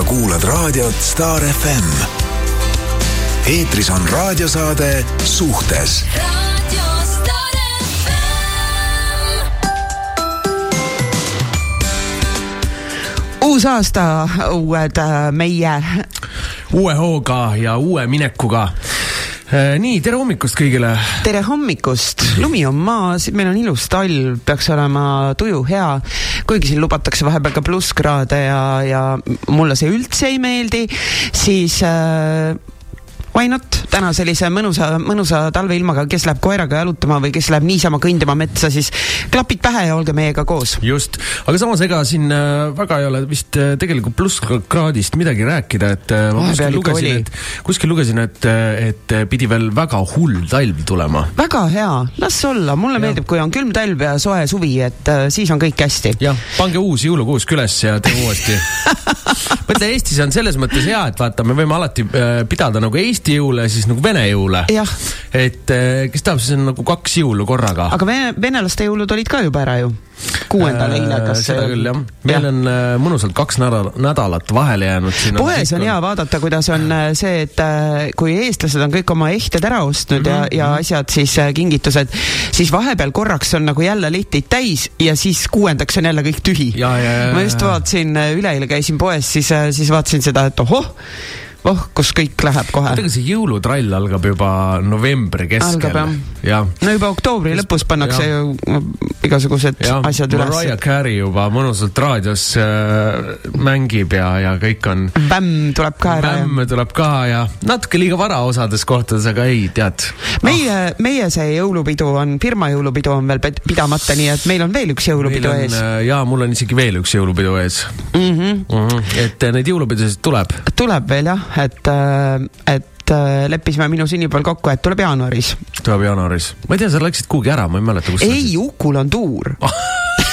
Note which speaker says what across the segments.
Speaker 1: sa kuulad raadiot Star FM. eetris on raadiosaade Suhtes
Speaker 2: uus aasta, uued äh, meie.
Speaker 3: uue hooga ja uue minekuga äh, nii, tere hommikust kõigile.
Speaker 2: tere hommikust, lumi on maas, meil on ilus talv, peaks olema tuju hea. Kuigi siin lubatakse vahepeal ka plusskraade ja, ja mulle see üldse ei meeldi, siis äh, why not, täna sellise mõnusa, mõnusa talveilmaga, kes läheb koeraga jalutama või kes läheb niisama kõndima metsa, siis klapid pähe ja olge meiega koos.
Speaker 3: just, aga samas ega siin äh, väga ei ole vist äh, tegelikult plusskraadist midagi rääkida, et äh, ma kuskil lugesin, et, kuskil lugesin, et, et pidi veel väga hull talv tulema.
Speaker 2: väga hea, las olla, mulle ja. meeldib, kui on külm talv ja soe suvi, et siis on kõik hästi.
Speaker 3: jah, pange uus jõulukuusk üles ja teeme uuesti mõtle, Eestis on selles mõttes hea, et vaata, me võime alati pidada nagu Eesti jõule ja siis nagu Vene jõule. et eh, kes tahab, siis on nagu kaks jõulu korraga.
Speaker 2: aga vene, venelaste jõulud olid ka juba ära ju kuuendal eile,
Speaker 3: äh, kas seda küll, jah. meil ja. on äh, mõnusalt kaks nädal, nädalat vahele jäänud.
Speaker 2: poes on hea vaadata, kuidas on äh, see, et kui eestlased on kõik oma ehted ära ostnud mm -hmm. ja, ja mhm. asjad siis kingitused, siis vahepeal korraks on nagu jälle litid täis ja siis kuuendaks on jälle kõik tühi. ma just vaatasin, üleeile käisin poes, siis, siis vaatasin seda, et ohoh oh, kus kõik läheb kohe.
Speaker 3: kuidagi see jõulutrall algab juba novembri keskel.
Speaker 2: Ja. no juba oktoobri lõpus pannakse ja. ju igasugused ja. asjad üles.
Speaker 3: Mariah Carey juba mõnusalt raadios äh, mängib ja, ja kõik on.
Speaker 2: Bämm tuleb ka ära.
Speaker 3: Bämm tuleb ka ja natuke liiga vara osades kohtades, aga ei, tead.
Speaker 2: meie ah., meie see jõulupidu on, firma jõulupidu on veel pidamata, nii et meil on veel üks jõulupidu
Speaker 3: on,
Speaker 2: ees.
Speaker 3: Äh, ja mul on isegi veel üks jõulupidu ees mm. -hmm. Mm -hmm. et äh, neid jõulupidusid tuleb.
Speaker 2: tuleb veel jah et, äh, et äh, leppisime minu sünnipäeval kokku, et tuleb jaanuaris.
Speaker 3: tuleb jaanuaris. ma ei tea, sa läksid kuhugi ära, ma ei mäleta, kus
Speaker 2: ei, Ukul on tuur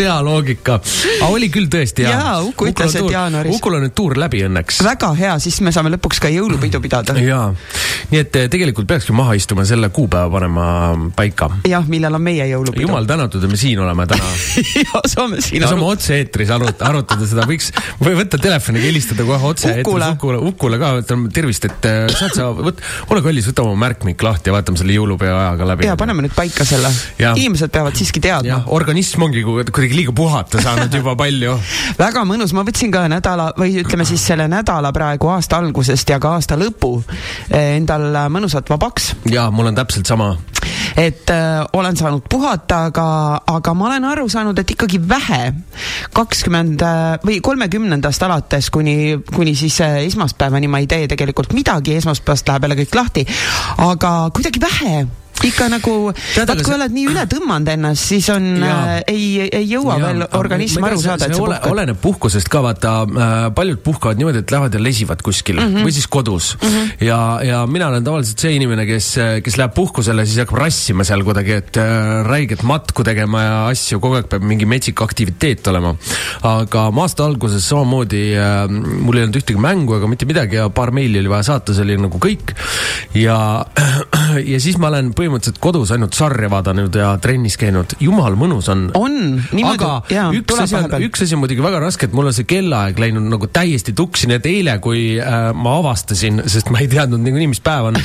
Speaker 3: hea loogika. aga oli küll tõesti
Speaker 2: hea. jaa, Uku ütles, et jaanuaris.
Speaker 3: Ukul on nüüd tuur läbi õnneks.
Speaker 2: väga hea, siis me saame lõpuks ka jõulupidu pidada.
Speaker 3: jaa, nii et eh, tegelikult peakski maha istuma, selle kuupäeva panema paika.
Speaker 2: jah, millal on meie jõulupidu.
Speaker 3: jumal tänatud, et me siin oleme täna
Speaker 2: ja saame siin
Speaker 3: arutada. saame otse-eetris arutada, arutada seda, võiks, või võtta telefoniga, helistada kohe otse-eetris Ukule, Ukule ka, ütleme tervist, et eh, saad sa, võt-, ole kallis, võta oma märkmik lahti ja vaatame selle jõulupea ajaga läbi.
Speaker 2: ja paneme nüüd paika selle. inimesed peavad siiski teadma.
Speaker 3: organism ongi kuidagi liiga puhata saanud juba palju.
Speaker 2: Väga mõnus, ma võtsin ka nädala või ütleme siis selle nädala praegu aasta algusest ja ka aasta lõpu eh, endal mõnusalt vabaks.
Speaker 3: ja mul on täpselt sama.
Speaker 2: Et äh, olen saanud puhata, aga, aga ma olen aru saanud, et ikkagi vähe. kakskümmend äh, või kolmekümnendast alates kuni, kuni siis äh, esmaspäevani ma ei tee tegelikult midagi, esmaspäevast läheb jälle kõik lahti, aga kuidagi vähe ikka nagu, vaat kui oled nii üle tõmmanud ennast, siis on, äh, ei, ei jõua ja, veel organism aru saada, et sa
Speaker 3: puhkad. oleneb puhkusest ka, vaata äh, paljud puhkavad niimoodi, et lähevad ja lesivad kuskil mm -hmm. või siis kodus mm. -hmm. ja, ja mina olen tavaliselt see inimene, kes, kes läheb puhkusele, siis hakkab rassima seal kuidagi, et äh, räiget matku tegema ja asju, kogu aeg peab mingi metsik aktiviteet olema. aga aasta alguses samamoodi äh, mul ei olnud ühtegi mängu ega mitte midagi ja paar meili oli vaja saata, see oli nagu kõik. ja, ja siis ma olen põhimõtteliselt kodus ainult sarja vaadanud ja trennis käinud. jumal mõnus on.
Speaker 2: on, niimoodi.
Speaker 3: aga jaa, üks asi on, üks asi on muidugi väga raske, et mul on see kellaaeg läinud nagu täiesti tuksi, nii et eile, kui äh, ma avastasin, sest ma ei teadnud niikuinii, mis päev on,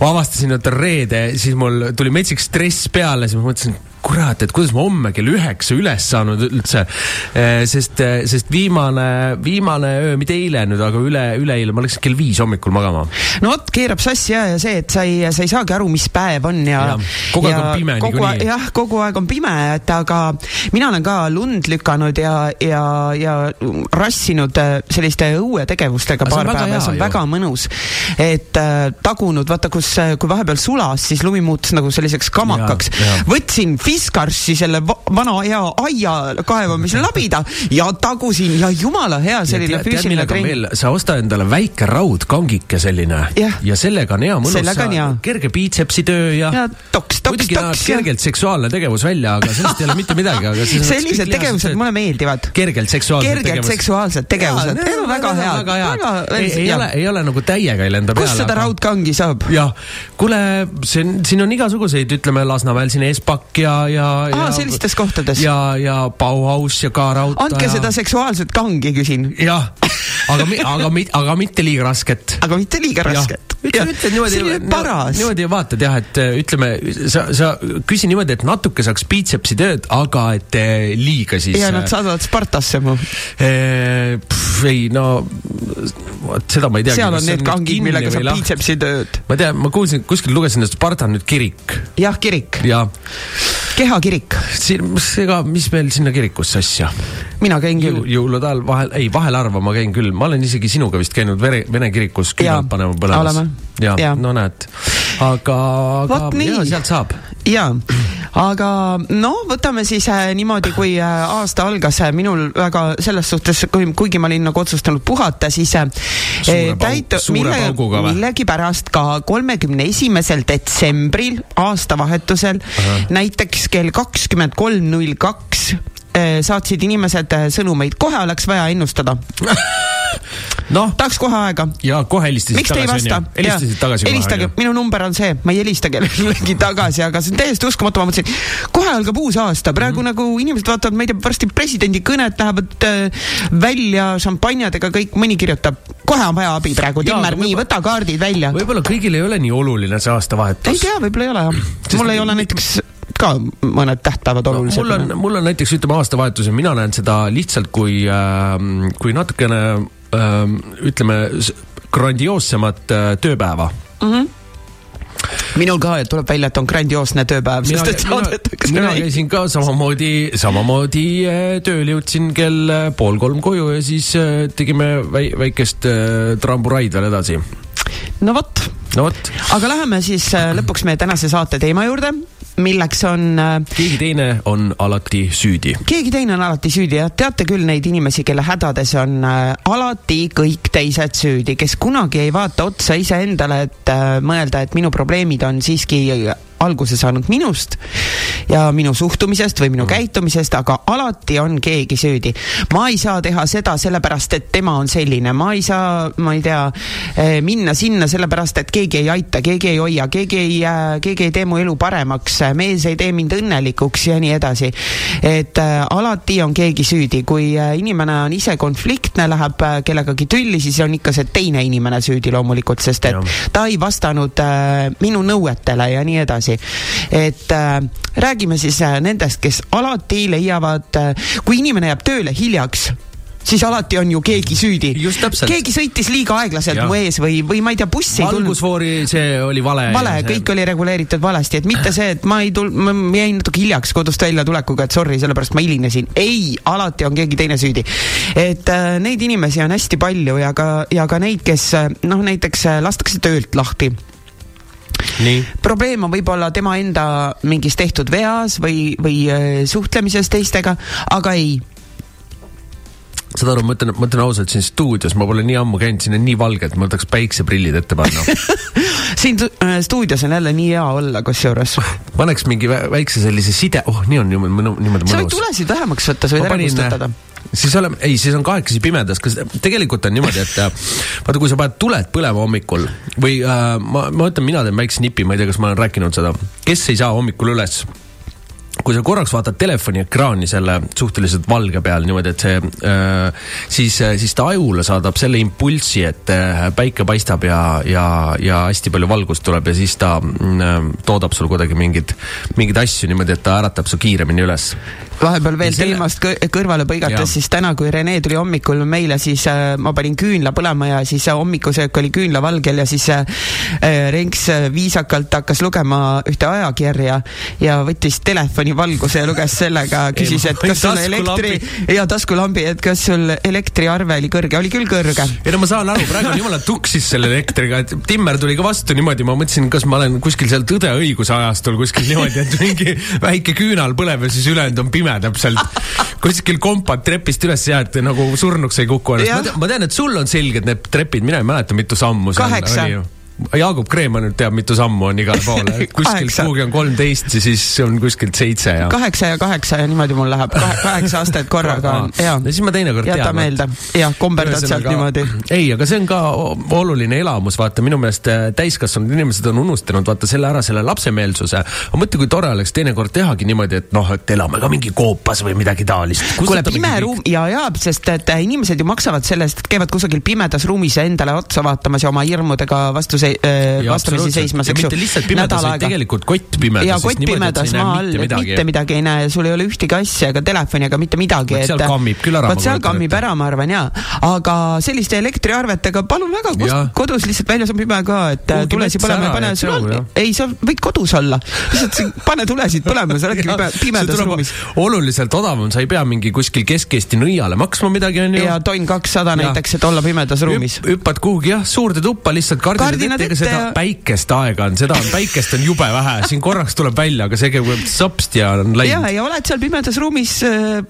Speaker 3: ma avastasin, et on reede, siis mul tuli metsik stress peale, siis ma mõtlesin kurat, et kuidas ma homme kell üheksa üles saanud üldse. Eh, sest, eh, sest viimane, viimane öö, mitte eile nüüd, aga üle, üleeile ma läksin kell viis hommikul magama.
Speaker 2: no vot, keerab sassi ja, ja see, et sa ei, sa ei saagi aru, mis päev on ja, ja.
Speaker 3: kogu aeg on pime
Speaker 2: niikuinii. jah, kogu aeg on pime, et aga mina olen ka lund lükanud ja, ja, ja rassinud äh, selliste õuetegevustega paar päeva ja see on väga mõnus. et äh, tagunud, vaata, kus, kui vahepeal sulas, siis lumi muutus nagu selliseks kamakaks. võtsin Fiskarssi selle vana hea aia kaevamise labida ja tagusin ja jumala hea selline ja füüsiline trenn.
Speaker 3: sa osta endale väike raudkangike selline yeah. ja sellega on hea mõnus, kerge biitsepsi töö ja,
Speaker 2: ja toks, toks,
Speaker 3: muidugi näeb kergelt seksuaalne tegevus välja, aga sellest ei ole mitte midagi, aga
Speaker 2: sellised tegevused mulle meeldivad.
Speaker 3: kergelt seksuaalsed
Speaker 2: kergelt tegevused. seksuaalsed tegevused, need on väga head.
Speaker 3: väga head, ei, ei ole, ei ole nagu täiega ei lenda
Speaker 2: peale. kust seda raudkangi saab?
Speaker 3: jah, kuule, see on, siin on igasuguseid, ütleme Lasnamäel siin Espak ja ja,
Speaker 2: ja. sellistes kohtades.
Speaker 3: ja, ja Bauhaus ja K-Raudtee.
Speaker 2: andke ja... seda seksuaalset kangi, küsin.
Speaker 3: jah, aga, aga, aga mitte liiga rasket.
Speaker 2: aga mitte liiga rasket
Speaker 3: ütle, ütle niimoodi, niimoodi vaatad jah, et äh, ütleme, sa, sa küsi niimoodi, et natuke saaks biitsepsi tööd, aga et äh, liiga siis.
Speaker 2: ja nad äh, saadavad Spartasse mu.
Speaker 3: ei no, vot seda ma ei tea.
Speaker 2: seal on need kangid, millega saab biitsepsi tööd.
Speaker 3: ma tean, ma kuulsin, kuskil lugesin, et Sparta on nüüd kirik.
Speaker 2: jah, kirik.
Speaker 3: jah.
Speaker 2: kehakirik.
Speaker 3: ega, mis meil sinna kirikusse asja?
Speaker 2: mina käin küll.
Speaker 3: jõulude ajal vahel, ei vahel harva ma käin küll, ma olen isegi sinuga vist käinud vene, vene kirikus küünalt panema põlemas ja, ja., no näed, aga, aga ja, sealt saab.
Speaker 2: ja, aga no võtame siis äh, niimoodi, kui äh, aasta algas äh, minul väga selles suhtes, kui, kuigi ma olin nagu otsustanud puhata, siis äh,
Speaker 3: täitu-, mille,
Speaker 2: millegipärast ka kolmekümne esimesel detsembril aastavahetusel näiteks kell kakskümmend kolm null kaks saatsid inimesed äh, sõnumeid, kohe oleks vaja ennustada
Speaker 3: noh.
Speaker 2: tahaks kohe aega.
Speaker 3: ja kohe helistasid
Speaker 2: miks te ei vasta?
Speaker 3: helistasid tagasi
Speaker 2: helistage, minu number on see, ma ei helista kellelegi tagasi, aga see on täiesti uskumatu, ma mõtlesin, kohe algab uus aasta, praegu mm -hmm. nagu inimesed vaatavad, ma ei tea, varsti presidendi kõnet lähevad äh, välja šampanjadega, kõik, mõni kirjutab, kohe on vaja abi praegu, Timmer, nii, võta kaardid välja.
Speaker 3: võib-olla kõigil ei ole nii oluline see aastavahetus.
Speaker 2: ei tea, võib-olla ei ole jah. mul ei ole näiteks ka mõned tähtpäevad olulised
Speaker 3: no,. mul on, mul on näiteks ütleme aastavahetus ja mina näen seda lihtsalt kui äh,, kui natukene Ähm, ütleme, grandioossemat äh, tööpäeva mm. -hmm
Speaker 2: minul ka, et tuleb välja, et on grandioosne tööpäev, sest et
Speaker 3: saadetakse mina käisin ka samamoodi, samamoodi äh, tööl jõudsin kell äh, pool kolm koju ja siis tegime väi, väikest tramburaid veel edasi.
Speaker 2: no vot.
Speaker 3: no vot.
Speaker 2: aga läheme siis lõpuks meie tänase saate teema juurde milleks on. Äh,
Speaker 3: keegi teine on alati süüdi.
Speaker 2: keegi teine on alati süüdi jah, teate küll neid inimesi, kelle hädades on äh, alati kõik teised süüdi, kes kunagi ei vaata otsa iseendale, et äh, mõelda, et minu probleemid on siiski alguse saanud minust ja minu suhtumisest või minu mm. käitumisest, aga alati on keegi süüdi. ma ei saa teha seda sellepärast, et tema on selline, ma ei saa, ma ei tea, eh, minna sinna sellepärast, et keegi ei aita, keegi ei hoia, keegi ei, keegi ei tee mu elu paremaks, mees ei tee mind õnnelikuks ja nii edasi. et alati on keegi süüdi, kui inimene on ise konfliktne, läheb äh, kellegagi tülli, siis on ikka see teine inimene süüdi loomulikult, sest et ta ei vastanud minu nõuetele ja nii edasi edasi. et äh, räägime siis äh, nendest, kes alati leiavad äh,, kui inimene jääb tööle hiljaks siis alati on ju keegi süüdi. keegi sõitis liiga aeglaselt ja. mu ees või, või ma ei tea, buss ei
Speaker 3: tulnud. valgusfoori, see oli vale.
Speaker 2: vale, kõik oli reguleeritud valesti, et mitte see, et ma ei tul-, ma jäin natuke hiljaks kodust väljatulekuga, et sorry, sellepärast ma hilinesin. ei, alati on keegi teine süüdi. et äh, neid inimesi on hästi palju ja ka, ja ka neid, kes äh, noh, näiteks äh, lastakse töölt lahti probleem on võib-olla tema enda mingis tehtud veas või, või äh, suhtlemises teistega, aga ei
Speaker 3: saad aru, ma ütlen, ma ütlen ausalt, siin stuudios ma pole nii ammu käinud, siin on nii valge, et ma tahaks päikseprillid ette panna
Speaker 2: siin äh, stuudios on jälle nii hea olla, kusjuures.
Speaker 3: paneks mingi väikse sellise side, oh, nii on niimoodi, niimoodi mõnus.
Speaker 2: sa võid tulesid vähemaks võtta, sa võid ära kustutada
Speaker 3: siis oleme, ei, siis on kahekesi pimedas, kas tegelikult on niimoodi, et äh, vaata, kui sa paned tuled põlema hommikul või äh, ma, ma ütlen, mina teen väikse nipi, ma ei tea, kas ma olen rääkinud seda, kes ei saa hommikul üles? Kui sa korraks vaatad telefoni ekraani selle suhteliselt valge peal niimoodi, et see äh,, siis, äh, siis ta ajule saadab selle impulsi, et äh, päike paistab ja, ja, ja hästi palju valgust tuleb ja siis ta äh, toodab sul kuidagi mingeid, mingeid asju niimoodi, et ta äratab su kiiremini üles
Speaker 2: vahepeal veel teemast kõrvale põigates, siis täna, kui Rene tuli hommikul meile, siis äh, ma panin küünla põlema ja siis äh, hommikusöök oli küünlavalgel ja siis äh, äh Renks äh, viisakalt hakkas lugema ühte ajakirja ja võttis telefoni valguse ja luges sellega, küsis, et kas sul elektri ja taskulambi, et kas sul elektriarve oli kõrge, oli küll kõrge.
Speaker 3: ei no ma saan aru, praegu on jumala tuksis selle elektriga, et Timmer tuli ka vastu niimoodi, ma mõtlesin, kas ma olen kuskil seal Tõde õiguse ajastul kuskil niimoodi, et mingi väike küünal põleb ja siis ülejäänud on pime täpselt. kuskil kompad trepist üles ja et nagu surnuks ei kuku ennast. ma tean, et sul on selged need trepid, mina ei mäleta, mitu sammu
Speaker 2: kaheksa
Speaker 3: Jaagup Kreem ainult teab, mitu sammu on igale poole. kuskilt kuhugi on kolmteist ja siis on kuskilt seitse ja.
Speaker 2: kaheksa ja kaheksa ja niimoodi mul läheb Kahe,, kaheksa astet korraga on,
Speaker 3: jaa. ja siis ma teinekord tean.
Speaker 2: jäta meelde, jah, komberdad sealt niimoodi.
Speaker 3: ei, aga see on ka oluline elamus, vaata minu meelest äh, täiskasvanud inimesed on unustanud vaata selle ära, selle lapsemeelsuse. aga mõtle, kui tore oleks teinekord tehagi niimoodi, et noh, et elame ka mingi koopas või midagi taolist.
Speaker 2: kuule, pime ruum ja, ja sest et äh, inimesed ju maksavad selle eest, et käivad kusagil pimedas ruumis endale otsa vaatamas ja oma hirmudega vastu see, äh, vastamisi seismas,
Speaker 3: eks ju. mitte lihtsalt pimedas, vaid tegelikult kott pimedas.
Speaker 2: ja kott pimedas maa all, mitte midagi, mitte midagi ei näe, sul ei ole ühtegi asja ega telefoni ega mitte midagi.
Speaker 3: seal kammib küll ära.
Speaker 2: vot seal kammib ära, ma arvan jaa, aga selliste elektriarvetega palun väga, kodus lihtsalt väljas on pime ka, et tulesid põlema ja pane sul all, ei, sa võid kodus olla, lihtsalt pane tulesid põlema, sa oledki pimedas ruumis.
Speaker 3: oluliselt odavam, sa ei pea mingi kuskil Kesk-Eesti nõiale maksma midagi, onju.
Speaker 2: ja tonn kakssada näiteks, et olla pimedas ruumis.
Speaker 3: hüppad kuhugi jah, suurde tuppa lihtsalt kardinad ette, ega seda päikest aega on, seda on, päikest on jube vähe, siin korraks tuleb välja, aga see käib sopsti ja on läinud.
Speaker 2: ja, ja oled seal pimedas ruumis äh,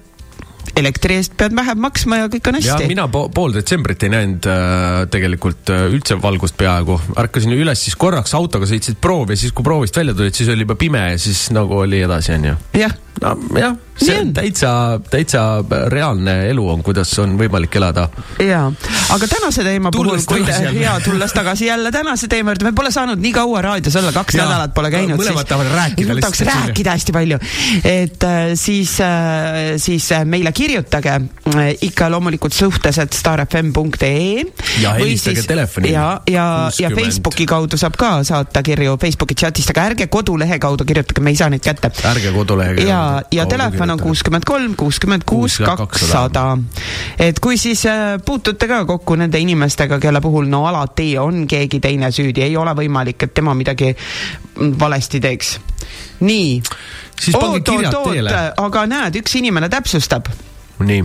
Speaker 2: elektri eest pead vähem maksma ja kõik on hästi.
Speaker 3: ja mina po pool detsembrit ei näinud äh, tegelikult äh, üldse valgust peaaegu. ärkasin üles, siis korraks autoga sõitsid proovi ja siis, kui proovist välja tulid, siis oli juba pime ja siis nagu oli edasi, onju.
Speaker 2: jah.
Speaker 3: nojah, see on täitsa, täitsa reaalne elu on, kuidas on võimalik elada.
Speaker 2: jaa, aga tänase teema tulles puhul, kui te, jaa, tulles tagasi jälle tänase teema juurde, me pole saanud nii kaua raadios olla, kaks ja, nädalat pole käinud.
Speaker 3: mõlemad tahavad rääkida
Speaker 2: lihtsalt. tahaks rääkida hästi palju. et äh, siis, siis meile kirjutage äh, ikka loomulikult suhtesed starfm.ee.
Speaker 3: ja helistage telefoni.
Speaker 2: ja, ja, ja Facebooki kaudu saab ka saata kirju Facebooki chatist, aga ärge kodulehe kaudu kirjutage, me ei saa neid kätte.
Speaker 3: ärge kodulehe
Speaker 2: ja, ja telefon on kuuskümmend kolm, kuuskümmend kuus, kakssada. et kui siis äh, puutute ka kokku nende inimestega, kelle puhul no alati on keegi teine süüdi, ei ole võimalik, et tema midagi valesti teeks. nii
Speaker 3: siis pange oot, kirjad oot, teele.
Speaker 2: aga näed, üks inimene täpsustab.
Speaker 3: nii.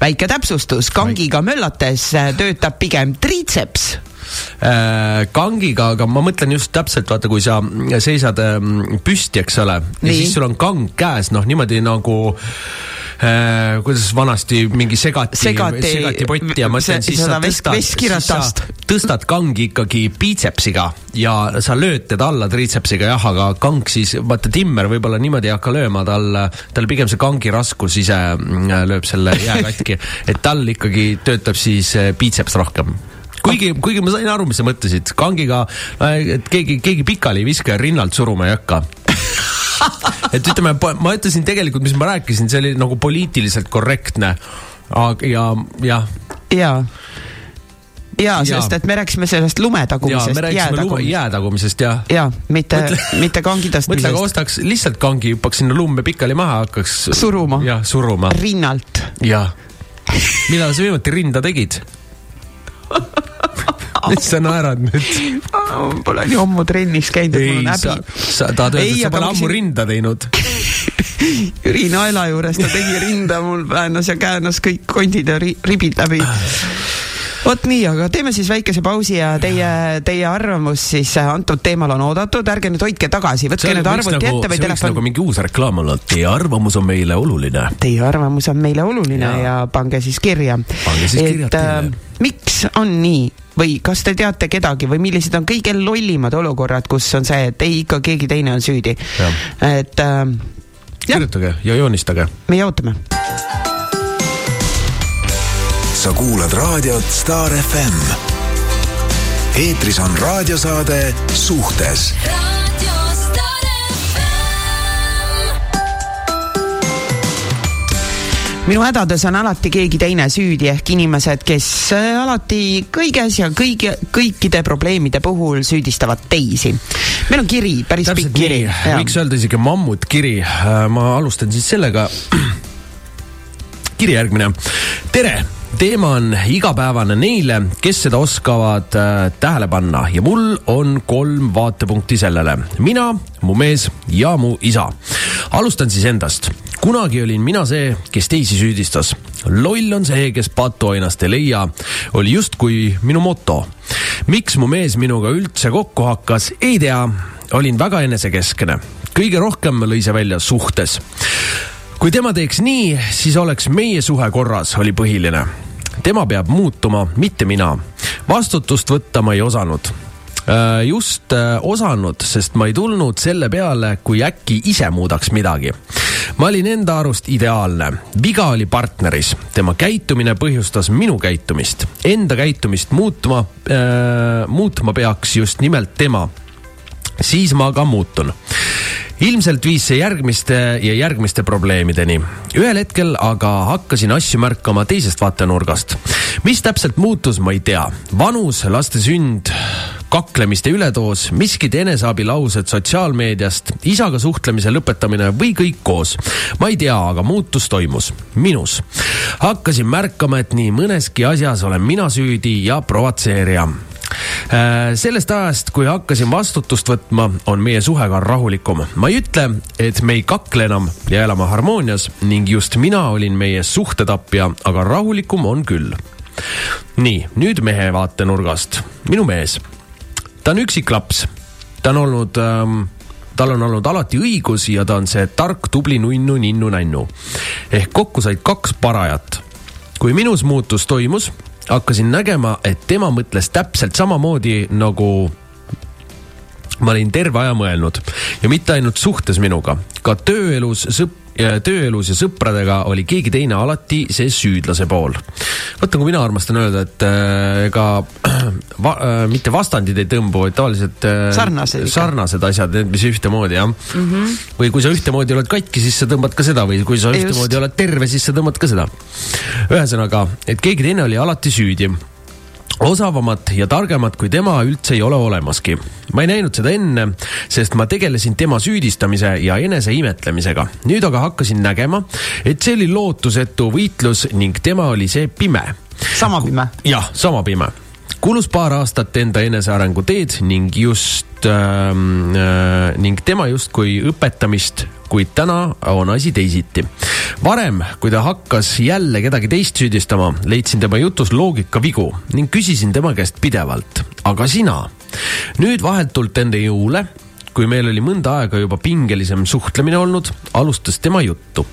Speaker 2: väike täpsustus, kangiga möllates äh, töötab pigem triitseps
Speaker 3: kangiga, aga ma mõtlen just täpselt, vaata, kui sa seisad ähm, püsti, eks ole, ja siis sul on kang käes, noh, niimoodi nagu äh, kuidas vanasti mingi segati, segati, segati potti ja ma ütlen, siis sa tõstad, siis sa tõstad kangi ikkagi piitsepsiga ja sa lööd teda alla triitsepsiga jah, aga kang siis, vaata Timmer võib-olla niimoodi ei hakka lööma, tal, tal pigem see kangi raskus ise mm, lööb selle jää katki, et tal ikkagi töötab siis piitseps äh, rohkem kuigi, kuigi ma sain aru, mis sa mõtlesid, kangiga, et keegi, keegi pikali ei viska ja rinnalt suruma ei hakka et ütleme, ma ütlesin tegelikult, mis ma rääkisin, see oli nagu poliitiliselt korrektne. ja, jah.
Speaker 2: jaa jaa, sest et me rääkisime sellest lumetagumisest,
Speaker 3: jäätagumisest. jäätagumisest, jah.
Speaker 2: jaa, mitte, mitte kangi tõstmisest.
Speaker 3: mõtle, aga ostaks lihtsalt kangi, hüppaks sinna lumme pikali maha, hakkaks.
Speaker 2: suruma.
Speaker 3: jah, suruma.
Speaker 2: rinnalt.
Speaker 3: jah. millal sa viimati rinda tegid mis sa naerad nüüd?
Speaker 2: Pole nii ammu trennis käinud, et mul on häbi.
Speaker 3: sa tahad öelda, et sa pole ammu rinda teinud
Speaker 2: Jüri Naela juures ta tegi rinda, mul väänas ja käänas kõik kondid ja ri ribid läbi vot nii, aga teeme siis väikese pausi ja teie, teie arvamus siis äh, antud teemal on oodatud, ärge nüüd hoidke tagasi, võtke nüüd arvuti nagu, ette või telefon.
Speaker 3: nagu mingi uus reklaam olla, teie arvamus on meile oluline.
Speaker 2: Teie arvamus on meile oluline ja, ja pange siis kirja.
Speaker 3: et äh,
Speaker 2: miks on nii või kas te teate kedagi või millised on kõige lollimad olukorrad, kus on see, et ei, ikka keegi teine on süüdi. et äh,
Speaker 3: kirjutage ja joonistage.
Speaker 2: meie ootame.
Speaker 1: Sa kuulad raadiot Star FM. eetris on raadiosaade Suhtes
Speaker 2: minu hädades on alati keegi teine süüdi ehk inimesed, kes äh, alati kõiges ja kõigi, kõikide probleemide puhul süüdistavad teisi. meil on kiri, päris Täpselt pikk kiri.
Speaker 3: võiks öelda isegi mammutkiri. Äh, ma alustan siis sellega. kiri järgmine. tere teema on igapäevane neile, kes seda oskavad äh, tähele panna ja mul on kolm vaatepunkti sellele. mina, mu mees ja mu isa. alustan siis endast kunagi olin mina see, kes teisi süüdistas. loll on see, kes patuoinast ei leia, oli justkui minu moto. miks mu mees minuga üldse kokku hakkas, ei tea. olin väga enesekeskne. kõige rohkem lõi see välja suhtes. Kui tema teeks nii, siis oleks meie suhe korras, oli põhiline tema peab muutuma, mitte mina. vastutust võtta ma ei osanud Äh, just äh, osanud, sest ma ei tulnud selle peale, kui äkki ise muudaks midagi. ma olin enda arust ideaalne, viga oli partneris, tema käitumine põhjustas minu käitumist, enda käitumist muutma äh,, muutma peaks just nimelt tema. Siis ma ka muutun ilmselt viis see järgmiste ja järgmiste probleemideni. ühel hetkel aga hakkasin asju märkama teisest vaatenurgast. mis täpselt muutus, ma ei tea. vanus, laste sünd, kaklemiste üledoos, miskid eneseabilaused sotsiaalmeediast, isaga suhtlemise lõpetamine või kõik koos. ma ei tea, aga muutus toimus minus. hakkasin märkama, et nii mõneski asjas olen mina süüdi ja provotseerija sellest ajast, kui hakkasin vastutust võtma, on meie suhe ka rahulikum. ma ei ütle, et me ei kakle enam ja elame harmoonias ning just mina olin meie suhtetapja, aga rahulikum on küll. nii, nüüd mehe vaatenurgast. minu mees, ta on üksik laps, ta on olnud ähm, tal on olnud alati õigus ja ta on see tark, tubli nunnu, ninnu, nännu. ehk kokku said kaks parajat. kui minus muutus toimus, hakkasin nägema, et tema mõtles täpselt samamoodi nagu ma olin terve aja mõelnud. Ja mitte ainult suhtes minuga, ka tööelus sõp-, tööelus ja sõpradega oli keegi teine alati see süüdlase pool. vaata, kui mina armastan öelda, et äh, ega äh, va, äh, mitte vastandid ei tõmbu, vaid tavaliselt äh,
Speaker 2: sarnased,
Speaker 3: sarnased asjad, need, mis ühtemoodi jah mm. -hmm. või kui sa ühtemoodi oled katki, siis sa tõmbad ka seda või kui sa Just. ühtemoodi oled terve, siis sa tõmbad ka seda. ühesõnaga, et keegi teine oli alati süüdi osavamat ja targemat kui tema üldse ei ole olemaski. ma ei näinud seda enne, sest ma tegelesin tema süüdistamise ja enese imetlemisega. nüüd aga hakkasin nägema, et see oli lootusetu võitlus ning tema oli see pime.
Speaker 2: sama pime?
Speaker 3: jah, sama pime kulus paar aastat enda enesearengu teed ning just ähm, äh, ning tema justkui õpetamist kuid täna on asi teisiti. varem, kui ta hakkas jälle kedagi teist süüdistama, leidsin tema jutus loogikavigu ning küsisin tema käest pidevalt, aga sina? nüüd vahetult enne jõule kui meil oli mõnda aega juba pingelisem suhtlemine olnud, alustas tema juttu.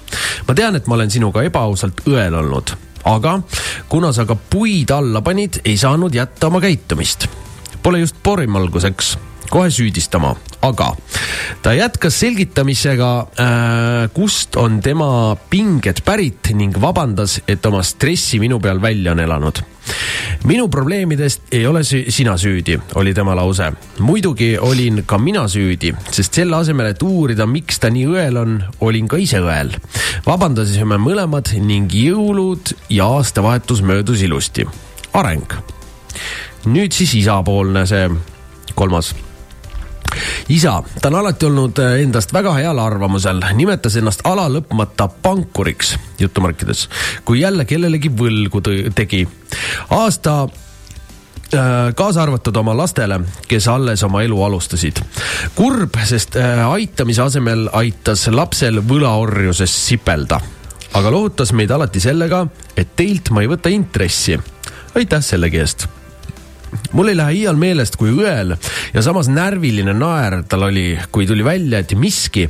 Speaker 3: ma tean, et ma olen sinuga ebaausalt õel olnud, aga kuna sa ka puid alla panid, ei saanud jätta oma käitumist. Pole just porimalguseks kohe süüdistama, aga ta jätkas selgitamisega äh,, kust on tema pinged pärit ning vabandas, et oma stressi minu peal välja on elanud. minu probleemidest ei ole sü sina süüdi, oli tema lause. muidugi olin ka mina süüdi, sest selle asemel, et uurida, miks ta nii õel on, olin ka ise õel. vabandasime mõlemad ning jõulud ja aastavahetus möödus ilusti. areng. nüüd siis isapoolne see kolmas isa, ta on alati olnud äh, endast väga heal arvamusel, nimetas ennast alalõpmata pankuriks, jutumärkides, kui jälle kellelegi võlgu tegi. aasta äh, kaasa arvatud oma lastele, kes alles oma elu alustasid. kurb, sest äh, aitamise asemel aitas lapsel võlaorjuses sipelda. aga lohutas meid alati sellega, et teilt ma ei võta intressi. aitäh sellegi eest mul ei lähe iial meelest, kui õel ja samas närviline naer tal oli, kui tuli välja, et miski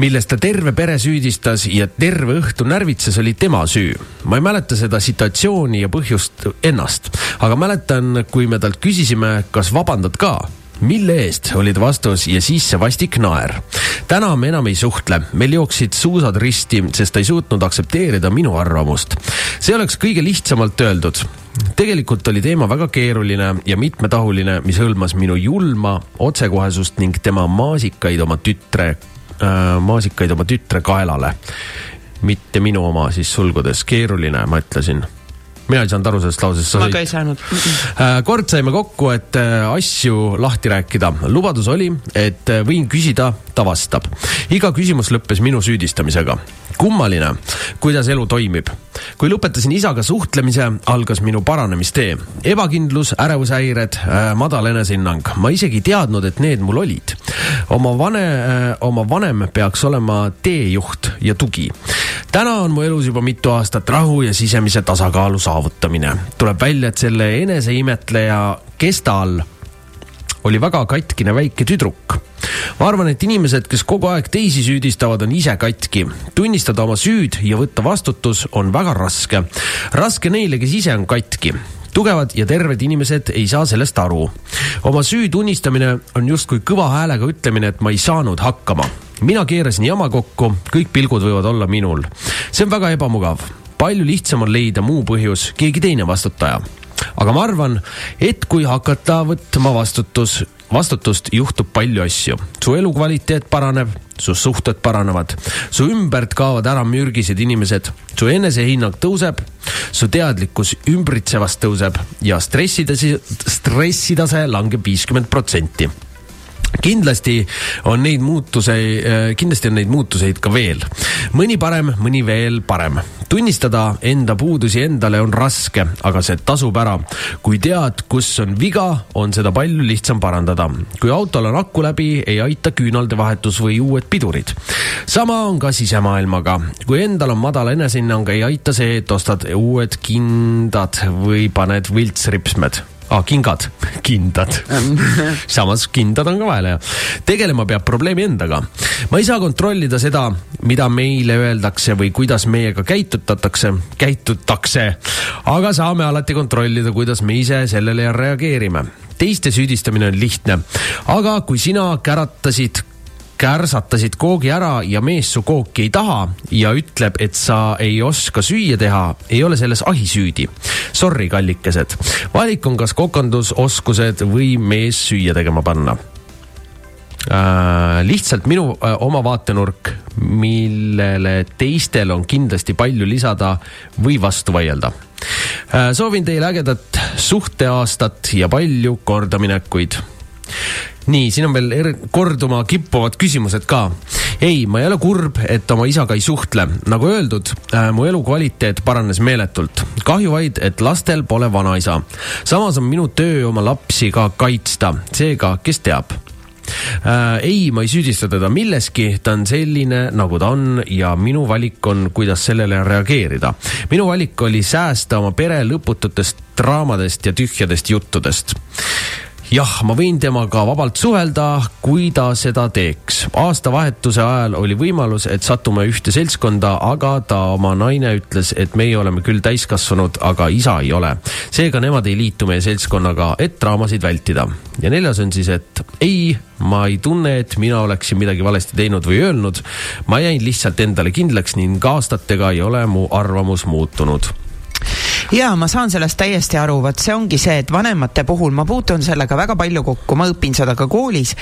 Speaker 3: milles ta terve pere süüdistas ja terve õhtu närvitses, oli tema süü. ma ei mäleta seda situatsiooni ja põhjust ennast, aga mäletan, kui me talt küsisime, kas vabandad ka mille eest, oli ta vastus ja siis see vastik naer. täna me enam ei suhtle, meil jooksid suusad risti, sest ta ei suutnud aktsepteerida minu arvamust. see oleks kõige lihtsamalt öeldud tegelikult oli teema väga keeruline ja mitmetahuline, mis hõlmas minu julma otsekohesust ning tema maasikaid oma tütre äh,, maasikaid oma tütre kaelale. mitte minu oma siis sulgudes, keeruline, ma ütlesin mina ei saanud aru sellest lausest.
Speaker 2: ma ka ei saanud.
Speaker 3: Äh, kord saime kokku, et äh, asju lahti rääkida. lubadus oli, et äh, võin küsida, ta vastab. iga küsimus lõppes minu süüdistamisega. kummaline, kuidas elu toimib. kui lõpetasin isaga suhtlemise, algas minu paranemistee. ebakindlus, ärevushäired, madal enesehinnang. ma isegi ei teadnud, et need mul olid. oma vane, oma vanem peaks olema teejuht ja tugi. täna on mu elus juba mitu aastat rahu ja sisemise tasakaalu saavutamine saavutamine. tuleb välja, et selle eneseimetleja Kesta all oli väga katkine väike tüdruk. ma arvan, et inimesed, kes kogu aeg teisi süüdistavad, on ise katki. tunnistada oma süüd ja võtta vastutus on väga raske. raske neile, kes ise on katki tugevad ja terved inimesed ei saa sellest aru. oma süü tunnistamine on justkui kõva häälega ütlemine, et ma ei saanud hakkama. mina keerasin jama kokku, kõik pilgud võivad olla minul. see on väga ebamugav. palju lihtsam on leida muu põhjus, keegi teine vastutaja aga ma arvan, et kui hakata võtma vastutus, vastutust, juhtub palju asju. su elukvaliteet paraneb, su suhted paranevad, su ümbert kaovad ära mürgised inimesed, su enesehinnang tõuseb, su teadlikkus ümbritsevast tõuseb ja stressitase, stressitase langeb viiskümmend protsenti kindlasti on neid muutuseid, äh, kindlasti on neid muutuseid ka veel. mõni parem, mõni veel parem. tunnistada enda puudusi endale on raske, aga see tasub ära. kui tead, kus on viga, on seda palju lihtsam parandada. kui autol on aku läbi, ei aita küünalde vahetus või uued pidurid. sama on ka sisemaailmaga. kui endal on madal enesehinnang, ei aita see, et ostad uued kindad või paned viltsripsmed ah,, kingad, kindad. Samas kindad on ka vahel hea. tegelema peab probleemi endaga. ma ei saa kontrollida seda, mida meile öeldakse või kuidas meiega käitutatakse, käitutakse, aga saame alati kontrollida, kuidas me ise sellele reageerime. Teiste süüdistamine on lihtne, aga kui sina käratasid kärsatasid koogi ära ja mees su kooki ei taha ja ütleb, et sa ei oska süüa teha, ei ole selles ahi süüdi. Sorry, kallikesed. valik on kas kokandusoskused või mees süüa tegema panna äh,. lihtsalt minu äh, oma vaatenurk, millele teistel on kindlasti palju lisada või vastu vaielda äh,. soovin teile ägedat suhteaastat ja palju kordaminekuid nii, siin on veel er korduma kippuvad küsimused ka. ei, ma ei ole kurb, et oma isaga ei suhtle. nagu öeldud äh,, mu elukvaliteet paranes meeletult. kahju vaid, et lastel pole vanaisa. samas on minu töö oma lapsi ka kaitsta, seega, kes teab äh,. ei, ma ei süüdista teda milleski, ta on selline, nagu ta on ja minu valik on, kuidas sellele reageerida. minu valik oli säästa oma pere lõpututest draamadest ja tühjadest juttudest jah, ma võin temaga vabalt suhelda, kui ta seda teeks. aastavahetuse ajal oli võimalus, et satume ühte seltskonda, aga ta, oma naine ütles, et meie oleme küll täiskasvanud, aga isa ei ole. seega nemad ei liitu meie seltskonnaga, et draamasid vältida. ja neljas on siis, et ei, ma ei tunne, et mina oleksin midagi valesti teinud või öelnud. ma jäin lihtsalt endale kindlaks ning aastatega ei ole mu arvamus muutunud
Speaker 2: ja ma saan sellest täiesti aru, vot see ongi see, et vanemate puhul ma puutun sellega väga palju kokku, ma õpin seda ka koolis.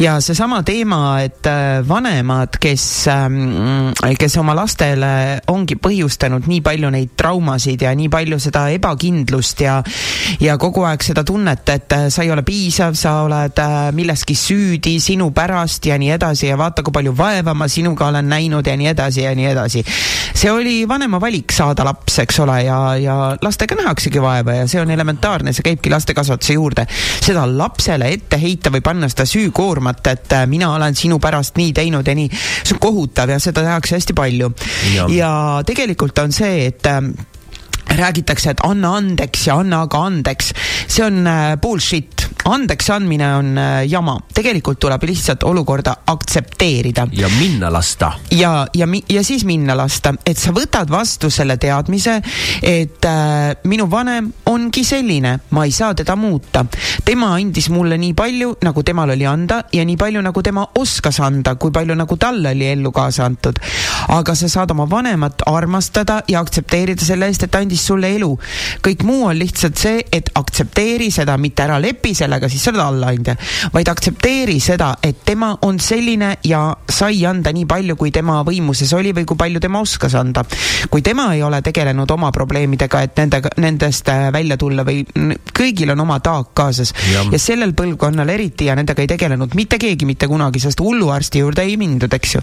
Speaker 2: Ja seesama teema, et äh, vanemad, kes, ähm, kes oma lastele ongi põhjustanud nii palju neid traumasid ja nii palju seda ebakindlust ja ja kogu aeg seda tunnet, et äh, sa ei ole piisav, sa oled äh, milleski süüdi sinu pärast ja nii edasi ja vaata, kui palju vaeva ma sinuga olen näinud ja nii edasi ja nii edasi. see oli vanema valik saada laps, eks ole, ja, ja lastega nähaksegi vaeva ja see on elementaarne, see käibki lastekasvatuse juurde. seda lapsele ette heita või panna seda süükoormat, et äh, mina olen sinu pärast nii teinud ja nii, see on kohutav ja seda tehakse hästi palju. ja tegelikult on see, et äh, räägitakse, et anna andeks ja anna aga andeks. see on äh, bullshit, andeks andmine on äh, jama, tegelikult tuleb lihtsalt olukorda aktsepteerida.
Speaker 3: ja minna lasta.
Speaker 2: ja, ja, ja siis minna lasta, et sa võtad vastu selle teadmise, et äh, minu vanem ongi selline, ma ei saa teda muuta. tema andis mulle nii palju, nagu temal oli anda ja nii palju, nagu tema oskas anda, kui palju nagu talle oli ellu kaasa antud. aga sa saad oma vanemat armastada ja aktsepteerida selle eest, et ta andis sulle elu. kõik muu on lihtsalt see, et aktsepteeri seda, mitte ära lepi sellega, siis sa oled allaandja, vaid aktsepteeri seda, et tema on selline ja sai anda nii palju, kui tema võimuses oli või kui palju tema oskas anda. kui tema ei ole tegelenud oma probleemidega, et nendega, nendest äh, välja tulla või kõigil on oma taak kaasas ja, ja sellel põlvkonnal eriti ja nendega ei tegelenud mitte keegi mitte kunagi, sest hulluarsti juurde ei mindud, eks ju.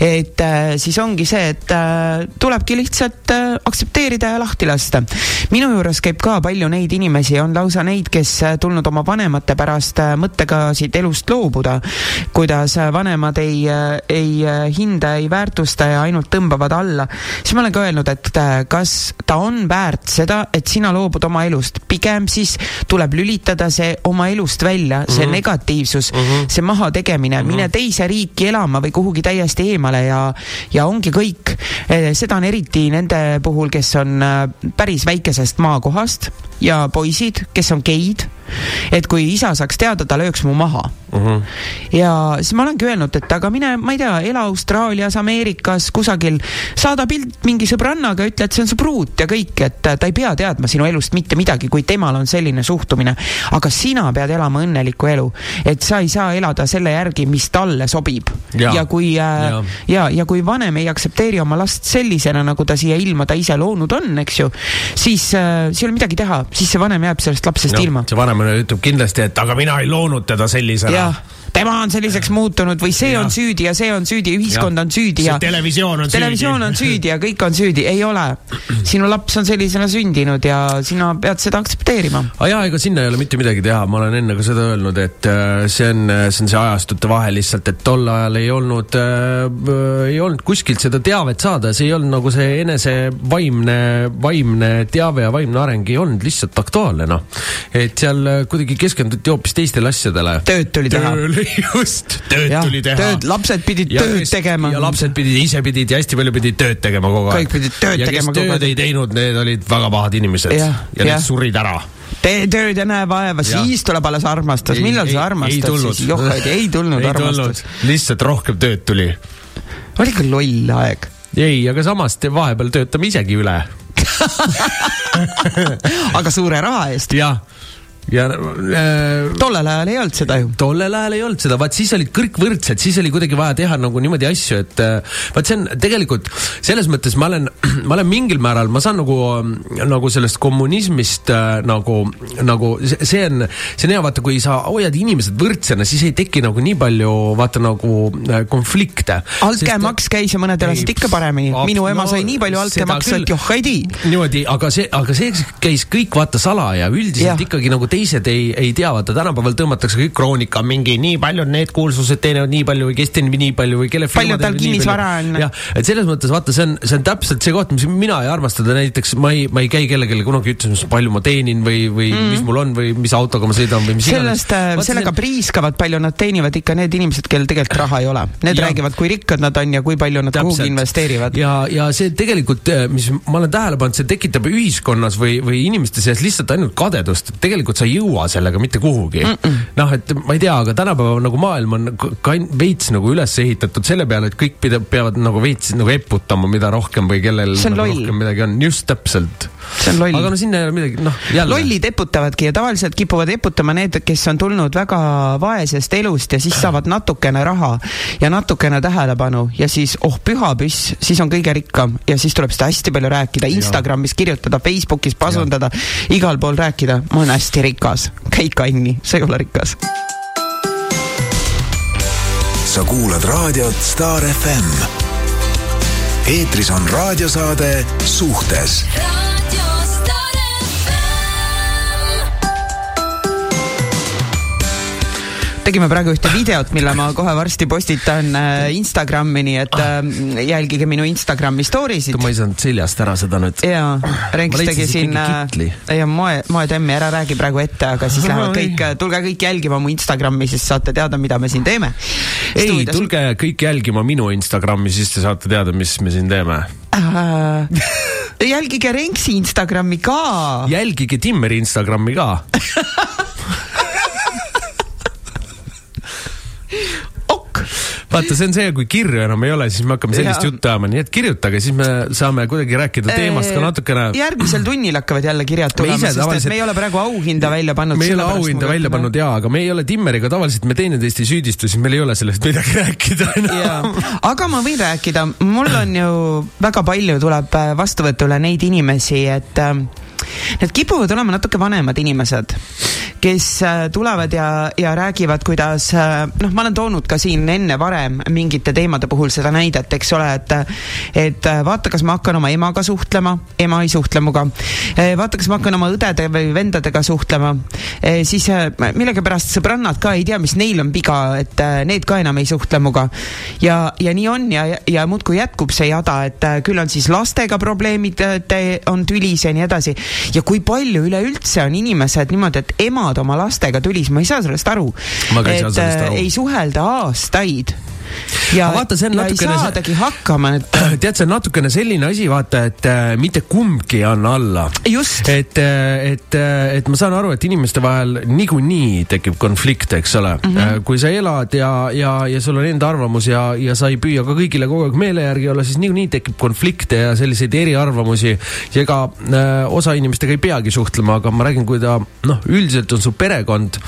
Speaker 2: et äh, siis ongi see, et äh, tulebki lihtsalt äh, aktsepteerida ja lahti lasta lasta. minu juures käib ka palju neid inimesi, on lausa neid, kes äh, tulnud oma vanemate pärast mõttega siit elust loobuda. kuidas vanemad ei, ei hinda, ei väärtusta ja ainult tõmbavad alla. siis ma olen ka öelnud, et kas ta on väärt seda, et sina loobud oma elust, pigem siis tuleb lülitada see oma elust välja, see mm -hmm. negatiivsus mm, -hmm. see mahategemine mm, -hmm. mine teise riiki elama või kuhugi täiesti eemale ja, ja ongi kõik. seda on eriti nende puhul, kes on päris väikesest maakohast ja poisid, kes on geid et kui isa saaks teada, ta lööks mu maha uh. Mhm. -huh. ja siis ma olengi öelnud, et aga mine, ma ei tea, ela Austraalias, Ameerikas, kusagil, saada pilt mingi sõbrannaga, ütle, et see on su pruut ja kõik, et ta ei pea teadma sinu elust mitte midagi, kui temal on selline suhtumine. aga sina pead elama õnnelikku elu, et sa ei saa elada selle järgi, mis talle sobib. ja kui äh, ja. ja, ja kui vanem ei aktsepteeri oma last sellisena, nagu ta siia ilma ta ise loonud on, eks ju, siis äh, siis ei ole midagi teha, siis see vanem jääb sellest lapsest ja, ilma.
Speaker 3: see vanem vanemana ütleb kindlasti, et aga mina ei loonud teda sellisena
Speaker 2: tema on selliseks muutunud või see ja. on süüdi ja see on süüdi ühiskond ja. on süüdi ja
Speaker 3: televisioon on
Speaker 2: televisioon
Speaker 3: süüdi.
Speaker 2: on süüdi ja kõik on süüdi, ei ole. sinu laps on sellisena sündinud ja sina pead seda aktsepteerima.
Speaker 3: aga jaa, ega sinna ei ole mitte midagi teha, ma olen enne ka seda öelnud, et äh, see on, see on see ajastute vahe lihtsalt, et tol ajal ei olnud äh,, ei olnud kuskilt seda teavet saada, see ei olnud nagu see enese vaimne, vaimne teave ja vaimne areng ei olnud lihtsalt aktuaalne, noh. et seal äh, kuidagi keskenduti hoopis teistele asjadele.
Speaker 2: tööd tuli teha
Speaker 3: just, tööd ja, tuli teha.
Speaker 2: lapsed pidid ja, tööd tegema.
Speaker 3: ja lapsed pidid, ise pidid ja hästi palju pidid tööd tegema kogu
Speaker 2: aeg. kõik pidid tööd
Speaker 3: ja
Speaker 2: tegema kogu
Speaker 3: aeg. tööd ei teinud, need olid väga pahad inimesed ja, ja, ja need surid ära
Speaker 2: tee tööd ja näe vaeva, siis tuleb alles armastus. millal sa armastad siis? joh, ei tulnud ei armastus.
Speaker 3: lihtsalt rohkem tööd tuli.
Speaker 2: oli ikka loll aeg.
Speaker 3: ei, aga samas vahepeal töötame isegi üle
Speaker 2: aga suure raha eest.
Speaker 3: jah ja äh,
Speaker 2: tollel ajal ei olnud seda ju.
Speaker 3: tollel ajal ei olnud seda, vaat siis olid kõik võrdsed, siis oli kuidagi vaja teha nagu niimoodi asju, et äh, vaat see on tegelikult selles mõttes ma olen, ma olen mingil määral, ma saan nagu, nagu sellest kommunismist äh, nagu, nagu see on, see on hea, vaata, kui sa hoiad inimesed võrdsena, siis ei teki nagu nii palju vaata nagu äh, konflikte.
Speaker 2: altkäemaks käis ja mõned elasid ikka paremini, minu ema no, sai nii palju altkäemaksu, et joh ei tii.
Speaker 3: niimoodi, aga see, aga see käis kõik vaata salaja, üldiselt ja. ikkagi nagu teised ei, ei tea, vaata tänapäeval tõmmatakse kõik kroonika mingi nii palju on need kuulsused teenivad nii palju või kes teenib nii palju või kelle
Speaker 2: palju tal kinnisvara on.
Speaker 3: jah, et selles mõttes vaata, see on, see on täpselt see koht, mis mina ei armasta, näiteks ma ei, ma ei käi kellelegi kunagi ütlemas, palju ma teenin või, või mm. mis mul on või mis autoga ma sõidan või mis
Speaker 2: sellest, äh, sellega see... priiskavad, palju nad teenivad ikka need inimesed, kellel tegelikult raha ei ole. Need ja. räägivad, kui rikkad nad on ja kui palju nad täpselt. kuhugi investeerivad.
Speaker 3: ja, ja see tegelikult, äh, mis ma olen tähele pannud, see tekitab ühiskonnas või, või inimeste seas lihtsalt ainult kadedust, tegelikult sa ei jõua sellega mitte kuhugi. Mm -mm.. noh, et ma ei tea, aga tänapäeval nagu maailm on ka veits nagu üles ehitatud selle peale, et kõik pida, peavad nagu veits nagu eputama, mida rohkem või kellel nagu rohkem midagi on, just täpselt. Aga no sinna ei ole midagi, noh
Speaker 2: jälle. lollid eputavadki ja tavaliselt kipuvad eputama need, kes on tulnud väga vaesest elust ja siis saavad natukene raha ja natukene tähelepanu ja siis oh püha püss, siis on kõige rikkam ja siis tuleb seda hästi palju rääkida, Instagramis kirjutada, Facebookis pasundada, igal pool rääkida, ma olen hästi rikas käi kanni, sa ei ole rikas.
Speaker 1: sa kuulad raadiot Star FM. eetris on raadiosaade Suhtes
Speaker 2: tegime praegu ühte videot, mille ma kohe varsti postitan äh, Instagrami, nii et äh, jälgige minu Instagrami story sid.
Speaker 3: ma ei saanud seljast ära seda nüüd.
Speaker 2: jaa, Renks tegi siin äh, ja moe, moetemmi, ära räägi praegu ette, aga siis lähevad kõik, tulge kõik jälgima mu Instagrami, siis saate teada, mida me siin teeme.
Speaker 3: ei, tulge kõik jälgima minu Instagrami, siis te saate teada, mis me siin teeme
Speaker 2: äh, jälgige Renksi Instagrami ka.
Speaker 3: jälgige Timmeri Instagrami ka vaata, see on see, kui kirju enam ei ole, siis me hakkame sellist ja. juttu ajama, nii et kirjutage, siis me saame kuidagi rääkida teemast ka natukene.
Speaker 2: järgmisel tunnil hakkavad jälle kirjad tulema, sest tavaliselt... me ei ole praegu auhinda välja pannud.
Speaker 3: me ei ole auhinda välja pannud jaa, aga me ei ole Timmeriga tavaliselt, me teineteist ei süüdistu, siis meil ei ole sellest midagi rääkida enam.
Speaker 2: aga ma võin rääkida, mul on ju väga palju tuleb vastuvõtule neid inimesi, et äh, need kipuvad olema natuke vanemad inimesed, kes äh, tulevad ja, ja räägivad, kuidas äh, noh, ma olen toonud ka siin enne varem mingite teemade puhul seda näidet, eks ole, et et äh, vaata, kas ma hakkan oma emaga suhtlema, ema ei suhtle minuga. vaata, kas ma hakkan oma õdede või vendadega suhtlema, siis millegipärast sõbrannad ka ei tea, mis neil on viga, et need ka enam ei suhtle minuga. ja, ja nii on ja, ja muudkui jätkub see jada, et küll on siis lastega probleemid, on tülis ja nii edasi ja kui palju üleüldse on inimesed niimoodi, et emad oma lastega tülis, ma ei saa sellest aru. et äh, ei suhelda aastaid ja,
Speaker 3: vaata, see on natukene.
Speaker 2: ei saadagi hakkama, et.
Speaker 3: tead, see on natukene selline asi, vaata, et äh, mitte kumbki ei anna alla. et, äh, et, äh, et ma saan aru, et inimeste vahel niikuinii tekib konflikt, eks ole mm. -hmm. kui sa elad ja, ja, ja sul on enda arvamus ja, ja sa ei püüa ka kõigile kogu aeg meele järgi olla, siis niikuinii tekib konflikte ja selliseid eriarvamusi. ja ega äh, osa inimestega ei peagi suhtlema, aga ma räägin, kui ta noh, üldiselt on su perekond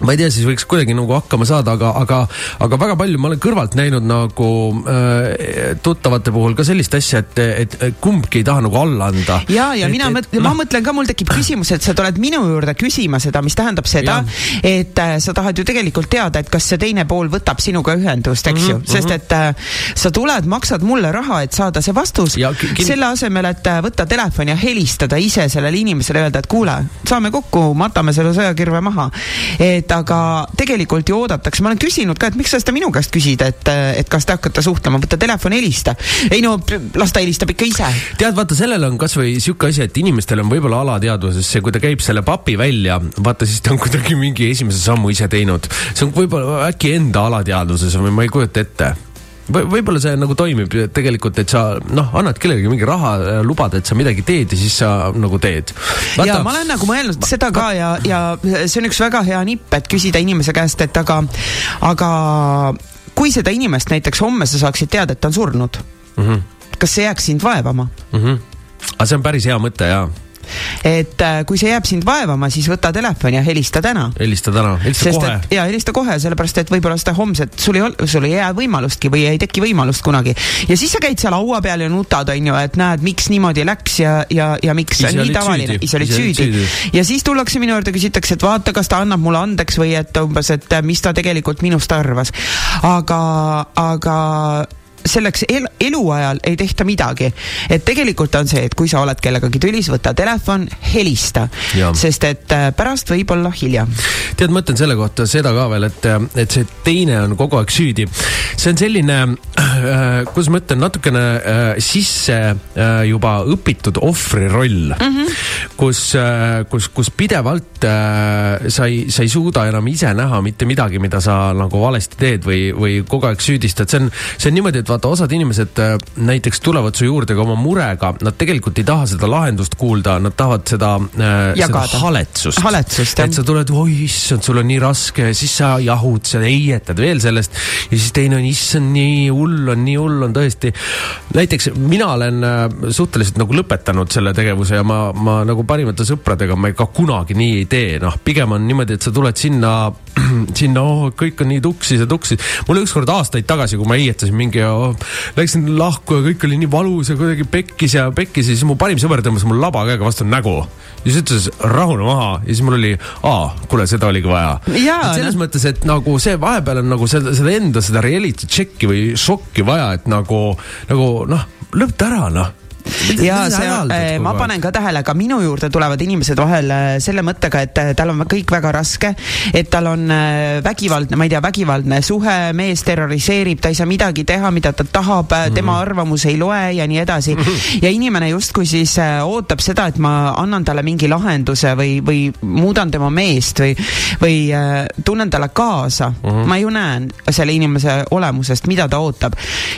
Speaker 3: ma ei tea, siis võiks kuidagi nagu hakkama saada, aga, aga, aga väga palju ma olen kõrvalt näinud nagu äh, tuttavate puhul ka sellist asja, et, et, kumbki ei taha nagu alla anda.
Speaker 2: ja, ja et, mina mõtlen, ma mõtlen ka, mul tekib küsimus, et sa tuled minu juurde küsima seda, mis tähendab seda, et äh, sa tahad ju tegelikult teada, et kas see teine pool võtab sinuga ühendust, eks mm -hmm, ju, mhm, sest mhm. et äh, sa tuled, maksad mulle raha, et saada see vastus, selle asemel, et äh, võtta telefon ja helistada ise sellele inimesele, öelda, et kuule, saame kokku, matame selle sõjakirve maha. et et aga tegelikult ju oodatakse, ma olen küsinud ka, et miks sa seda minu käest küsid, et, et kas te hakkate suhtlema, võta telefon, helista. ei no las ta helistab ikka ise.
Speaker 3: tead, vaata, sellel on kasvõi sihuke asi, et inimestel on võib-olla alateadvuses see, kui ta käib selle papi välja, vaata siis ta on kuidagi mingi esimese sammu ise teinud. see on võib-olla äkki enda alateadvuses või ma ei kujuta ette või võib-olla see nagu toimib tegelikult, et sa noh, annad kellelegi mingi raha, lubad, et sa midagi teed ja siis sa nagu teed.
Speaker 2: ja ma olen nagu mõelnud seda ka ja, ja see on üks väga hea nipp, et küsida inimese käest, et aga, aga kui seda inimest näiteks homme sa saaksid teada, et ta on surnud mm, -hmm. kas see jääks sind vaevama mm?
Speaker 3: -hmm. aga see on päris hea mõte jaa
Speaker 2: et äh, kui see jääb sind vaevama, siis võta telefon ja helista täna.
Speaker 3: helista täna, helista
Speaker 2: kohe. ja helista kohe, sellepärast et võib-olla seda homset sul ei ole, sul ei jää võimalustki või ei teki võimalust kunagi. ja siis sa käid seal laua peal ja nutad, onju, et näed, miks niimoodi läks ja, ja, ja miks ise nii tavaline, ise olid süüdi. ja siis tullakse minu juurde, küsitakse, et vaata, kas ta annab mulle andeks või et umbes, et mis ta tegelikult minust arvas. aga, aga selleks el eluajal ei tehta midagi. et tegelikult on see, et kui sa oled kellegagi tülis, võta telefon, helista, sest et äh, pärast võib olla hilja.
Speaker 3: tead, ma ütlen selle kohta seda ka veel, et, äh, et see teine on kogu aeg süüdi. see on selline äh,, kuidas ma ütlen, natukene äh, sisse äh, juba õpitud ohvri roll mm, -hmm. kus äh,, kus, kus pidevalt äh, sa ei, sa ei suuda enam ise näha mitte midagi, mida sa nagu valesti teed või, või kogu aeg süüdistad, see on, see on niimoodi, et vaata, osad inimesed äh, näiteks tulevad su juurde ka oma murega, nad tegelikult ei taha seda lahendust kuulda, nad tahavad seda, äh, seda haletsust.
Speaker 2: haletsust,
Speaker 3: et sa tuled, oi issand, sul on nii raske siis sa jahud, sa heietad veel sellest ja siis teine on, issand, nii hull on, nii hull on tõesti. näiteks mina olen äh, suhteliselt nagu lõpetanud selle tegevuse ja ma, ma nagu parimate sõpradega ma ka kunagi nii ei tee, noh, pigem on niimoodi, et sa tuled sinna, sinna, oh, kõik on nii tuksis ja tuksis. mul ükskord aastaid tagasi, kui ma heietasin mingi läksin lahku ja kõik oli nii valus ja kuidagi pekkis ja pekkis ja siis mu parim sõber tõmbas mul laba käega vastu nägu. ja siis ütles rahune maha ja siis mul oli, aa, kuule, seda oligi vaja. selles no. mõttes, et nagu see vahepeal on nagu seda, seda enda seda reality check'i või šokki vaja, et nagu, nagu noh, lõpeta ära noh
Speaker 2: ja see, äh, ma panen ka tähele, ka minu juurde tulevad inimesed vahel äh, selle mõttega, et äh, tal on kõik väga raske, et tal on vägivaldne, ma ei tea, vägivaldne suhe, mees terroriseerib, ta ei saa midagi teha, mida ta tahab mm, -hmm. tema arvamus ei loe ja nii edasi mm. -hmm. ja inimene justkui siis ootab seda, et ma annan talle mingi lahenduse või, või muudan tema meest või, või tunnen talle kaasa mm. -hmm. ma ju näen selle inimese olemusest, mida ta ootab.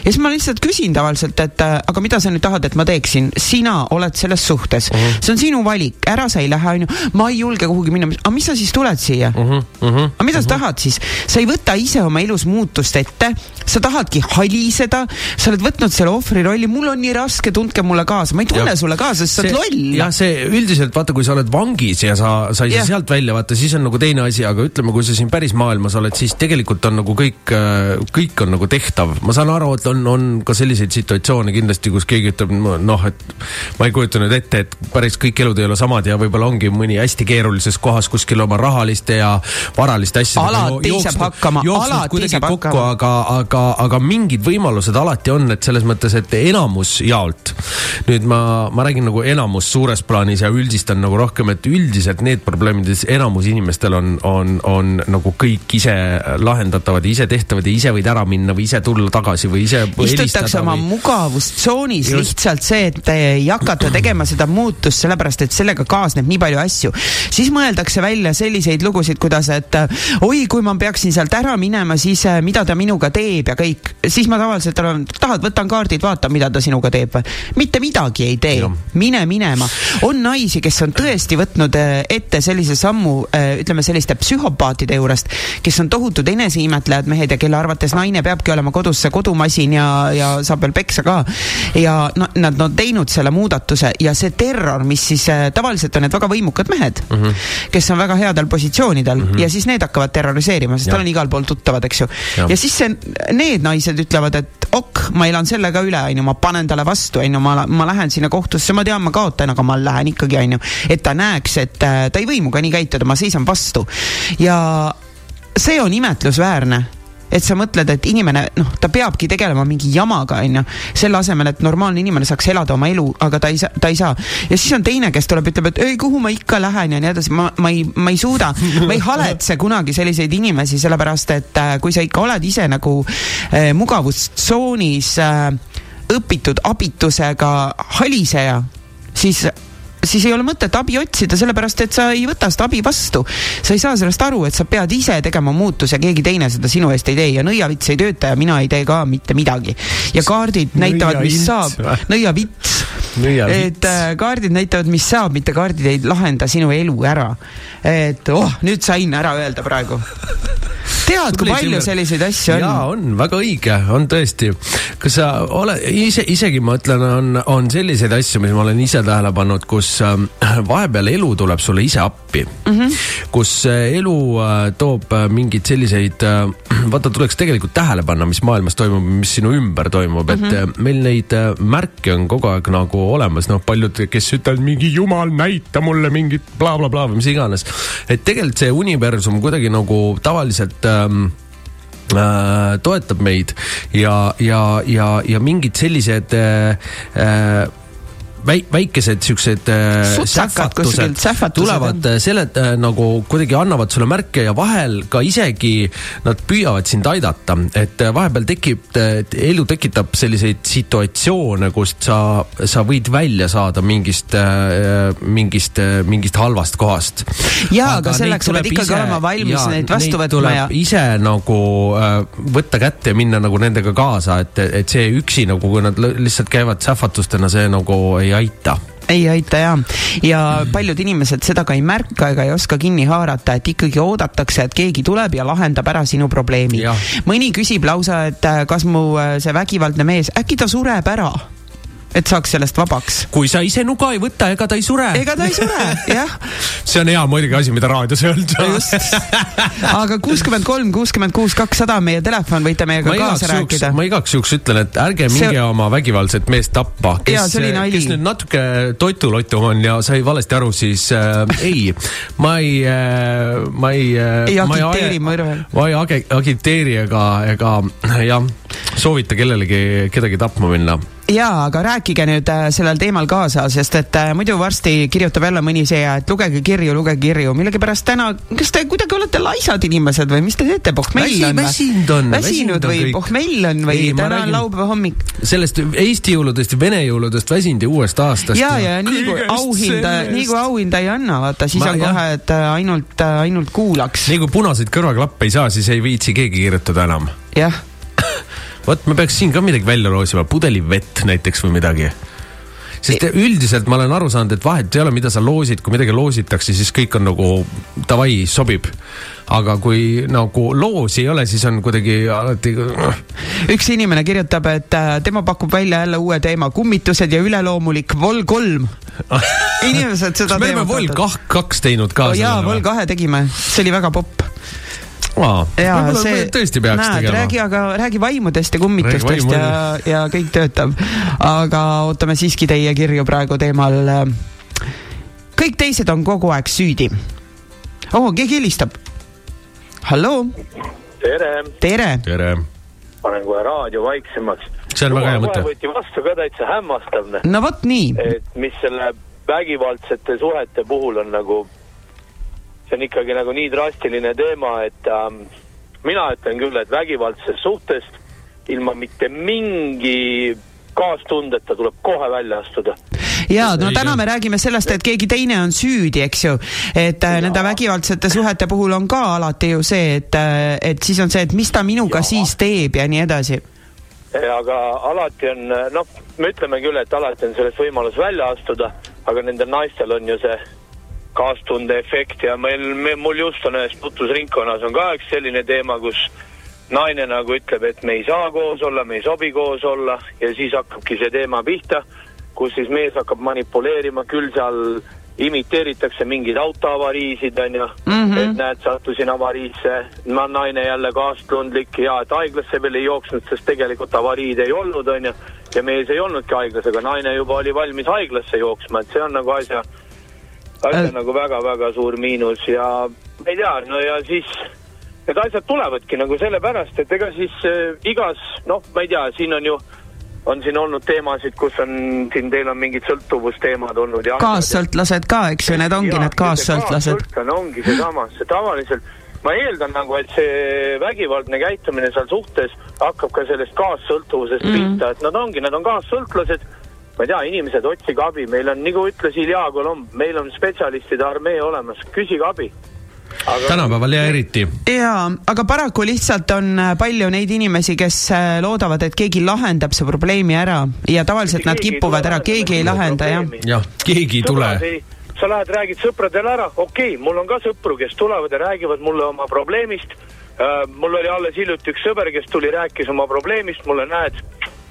Speaker 2: ja siis ma lihtsalt küsin tavaliselt, et aga mida sa nüüd tahad, et ma teeks teeksin, sina oled selles suhtes uh, -huh. see on sinu valik, ära sa ei lähe, onju, ma ei julge kuhugi minna, aga mis sa siis tuled siia uh? -huh. Uh -huh. aga mida uh -huh. sa tahad siis? sa ei võta ise oma elus muutust ette, sa tahadki haliseda, sa oled võtnud selle ohvri rolli, mul on nii raske, tundke mulle kaasa, ma ei tunne ja. sulle kaasa, sest sa oled loll.
Speaker 3: jah, see üldiselt vaata, kui sa oled vangis ja sa, sa ei saa sealt välja vaata, siis on nagu teine asi, aga ütleme, kui sa siin päris maailmas oled, siis tegelikult on nagu kõik, kõik on nagu tehtav. ma saan aru, et on, on ka selliseid situatsioone kindlasti, kus keegi ütleb, noh, et ma ei kujuta nüüd ette, et päris kõik elud ei ole samad ja võib-olla ongi mõni hästi keerulises kohas kuskil oma rahaliste ja varaliste asjadega
Speaker 2: alati saab hakkama, alati saab
Speaker 3: hakkama. aga, aga, aga mingid võimalused alati on, et selles mõttes, et enamus jaolt. nüüd ma, ma räägin nagu enamus suures plaanis ja üldistan nagu rohkem, et üldiselt need probleemides enamus inimestel on, on, on nagu kõik ise lahendatavad ja ise tehtavad ja ise võid ära minna või ise tulla tagasi või ise.
Speaker 2: istutakse oma või... mugavustsoonis lihtsalt see, et ei hakata tegema seda muutust, sellepärast et sellega kaasneb nii palju asju. siis mõeldakse välja selliseid lugusid, kuidas, et oi, kui ma peaksin sealt ära minema, siis eh, mida ta minuga teeb ja kõik. siis ma tavaliselt olen, tahad, võtan kaardid, vaatan, mida ta sinuga teeb või? mitte midagi ei tee, mine minema. on naisi, kes on tõesti võtnud eh, ette sellise sammu, eh, ütleme selliste psühhopaatide juurest, kes on tohutud eneseimetlejad mehed ja kelle arvates naine peabki olema kodus see kodumasin ja, ja saab veel peksa ka. ja no, nad on teinud selle muudatuse ja see terror, mis siis tavaliselt on need väga võimukad mehed mm, -hmm. kes on väga headel positsioonidel mm -hmm. ja siis need hakkavad terroriseerima, sest tal on igal pool tuttavad, eks ju. ja siis see, need naised ütlevad, et ok, ma elan selle ka üle, onju, ma panen talle vastu, onju, ma, ma lähen sinna kohtusse, ma tean, ma kaotan, aga ma lähen ikkagi, onju. et ta näeks, et äh, ta ei või minuga nii käituda, ma seisan vastu. ja see on imetlusväärne et sa mõtled, et inimene, noh, ta peabki tegelema mingi jamaga, onju, selle asemel, et normaalne inimene saaks elada oma elu, aga ta ei saa, ta ei saa. ja siis on teine, kes tuleb, ütleb, et ei, kuhu ma ikka lähen? ja nii edasi, ma, ma ei, ma ei suuda, ma ei haletse kunagi selliseid inimesi, sellepärast et äh, kui sa ikka oled ise nagu äh, mugavustsoonis äh, õpitud abitusega haliseja, siis siis ei ole mõtet abi otsida, sellepärast et sa ei võta seda abi vastu. sa ei saa sellest aru, et sa pead ise tegema muutuse, keegi teine seda sinu eest ei tee ja nõiavits ei tööta ja mina ei tee ka mitte midagi. ja kaardid näitavad, mis saab, nõiavits. et äh, kaardid näitavad, mis saab, mitte kaardid ei lahenda sinu elu ära. et oh, nüüd sain ära öelda praegu tead, kui palju selliseid asju on?
Speaker 3: jaa, on, väga õige, on tõesti. kas sa ole, ise, isegi ma ütlen, on, on selliseid asju, mis ma olen ise tähele pannud, kus äh, vahepeal elu tuleb sulle ise appi mm. -hmm. kus äh, elu äh, toob mingeid selliseid vaata, tuleks tegelikult tähele panna, mis maailmas toimub, mis sinu ümber toimub mm, -hmm. et mhm. meil neid märke on kogu aeg nagu olemas, noh, paljud, kes ütlevad mingi jumal, näita mulle mingit blablabla bla, bla, või mis iganes. et tegelikult see universum kuidagi nagu tavaliselt äh, ähm, äh, toetab meid ja, ja, ja, ja mingid sellised äh väi-, väikesed siuksed äh, sähvatused tulevad äh, selle äh, nagu kuidagi annavad sulle märke ja vahel ka isegi nad püüavad sind aidata, et äh, vahepeal tekib, elu tekitab selliseid situatsioone, kust sa, sa võid välja saada mingist äh,, mingist mingist halvast kohast.
Speaker 2: jaa, aga selleks sa pead ikkagi ise, olema valmis ja, neid vastu võtma ja.
Speaker 3: ise nagu äh, võtta kätte ja minna nagu nendega kaasa, et, et see üksi nagu, kui nad lihtsalt käivad sähvatustena, see nagu ei ei aita.
Speaker 2: Ei aita ja, ja paljud inimesed seda ka ei märka ega ei oska kinni haarata, et ikkagi oodatakse, et keegi tuleb ja lahendab ära sinu probleemi. mõni küsib lausa, et äh, kas mu äh, see vägivaldne mees, äkki ta sureb ära et saaks sellest vabaks.
Speaker 3: kui sa ise nuga ei võta, ega ta ei sure.
Speaker 2: ega ta ei sure, jah.
Speaker 3: see on hea muidugi asi, mida raadios öelda.
Speaker 2: just. aga kuuskümmend kolm, kuuskümmend kuus, kakssada meie telefon, võite meiega kaasa rääkida.
Speaker 3: ma igaks juhuks ütlen, et ärge minge see... oma vägivaldset meest tappa. kes, kes nüüd natuke toitulotum on ja sai valesti aru, siis äh, ei, ma ei äh,, ma ei äh,.
Speaker 2: ei agiteeri mõrval.
Speaker 3: ma ei age, agiteeri ega, ega jah, soovita kellelegi kedagi tapma minna
Speaker 2: jaa, aga rääkige nüüd äh, sellel teemal kaasa, sest et äh, muidu varsti kirjutab jälle mõni seia, et lugege kirju, lugege kirju. millegipärast täna, kas te kuidagi olete laisad inimesed või mis te teete, pohmell on
Speaker 3: või? väsinud on.
Speaker 2: väsinud või pohmell on või Ei, täna on laupäeva hommik?
Speaker 3: sellest Eesti jõuludest ja Vene jõuludest väsinud ja uuest aastast.
Speaker 2: ja, ja nii kui auhinda, nii kui auhinda ei anna, vaata, siis Ma, on kohe, et äh, ainult, ainult kuulaks.
Speaker 3: nii kui punaseid kõrvaklappe ei saa, siis ei viitsi keegi kirjutada enam.
Speaker 2: jah
Speaker 3: vot me peaks siin ka midagi välja loosima, pudeli vett näiteks või midagi sest üldiselt ma olen aru saanud, et vahet ei ole, mida sa loosid, kui midagi loositakse, siis kõik on nagu davai, sobib. aga kui nagu loosi ei ole, siis on kuidagi alati.
Speaker 2: üks inimene kirjutab, et äh, tema pakub välja jälle uue teema, kummitused ja üleloomulik Vol kolm inimesed seda
Speaker 3: teevad. me oleme Vol kah kaks teinud ka.
Speaker 2: jaa, Vol kahe tegime, see oli väga popp
Speaker 3: see, tõesti peaks näed, tegema.
Speaker 2: räägi aga, räägi vaimudest ja kummitustest ja, ja kõik töötab. aga ootame siiski teie kirju praegu teemal. kõik teised on kogu aeg süüdi. oo, keegi helistab. halloo.
Speaker 4: tere.
Speaker 2: tere.
Speaker 3: tere.
Speaker 4: panen kohe raadio vaiksemaks.
Speaker 3: see on väga hea mõte.
Speaker 4: võeti vastu ka täitsa hämmastav.
Speaker 2: no vot nii.
Speaker 4: et mis selle vägivaldsete suhete puhul on nagu see on ikkagi nagu nii drastiline teema, et ähm, mina ütlen küll, et vägivaldsest suhtest ilma mitte mingi kaastundeta tuleb kohe välja astuda
Speaker 2: ja no täna me räägime sellest, et keegi teine on süüdi, eks ju. et äh, nende vägivaldsete suhete puhul on ka alati ju see, et, äh, et siis on see, et mis ta minuga ja. siis teeb ja nii edasi.
Speaker 4: aga alati on, noh, me ütleme küll, et alati on sellest võimalus välja astuda, aga nendel naistel on ju see kaastunde efekt ja meil, me, mul just on ühes tutvusringkonnas on ka üks selline teema, kus naine nagu ütleb, et me ei saa koos olla, me ei sobi koos olla ja siis hakkabki see teema pihta, kus siis mees hakkab manipuleerima, küll seal imiteeritakse mingeid autoavariisid, onju mm. -hmm. et näed, sattusin avariisse, ma naine jälle kaastundlik ja et haiglasse veel ei jooksnud, sest tegelikult avariid ei olnud, onju. ja mees ei olnudki haiglas, aga naine juba oli valmis haiglasse jooksma, et see on nagu asja asja äh. nagu väga-väga suur miinus ja ma ei tea, no ja siis need asjad tulevadki nagu sellepärast, et ega siis äh, igas, noh, ma ei tea, siin on ju, on siin olnud teemasid, kus on, siin teil on mingid sõltuvusteemad olnud
Speaker 2: kaassõltlased ka, eks ju, need ongi ja, need kaassõltlased.
Speaker 4: ongi seesama, see tavaliselt ma eeldan nagu, et see vägivaldne käitumine seal suhtes hakkab ka sellest kaassõltuvusest mm. pihta, et nad ongi, nad on kaassõltlased ma ei tea, inimesed, otsige abi, meil on, nagu ütles Ilja Kolomb, meil on spetsialistide armee olemas, küsige abi
Speaker 3: aga... tänapäeval ja eriti.
Speaker 2: jaa, aga paraku lihtsalt on äh, palju neid inimesi, kes äh, loodavad, et keegi lahendab see probleemi ära ja tavaliselt nad kipuvad ära, keegi ei lahenda, jah.
Speaker 3: jah, keegi ei tule.
Speaker 4: sa lähed, räägid sõpradele ära, okei okay,, mul on ka sõpru, kes tulevad ja räägivad mulle oma probleemist uh,. mul oli alles hiljuti üks sõber, kes tuli, rääkis oma probleemist, mulle näed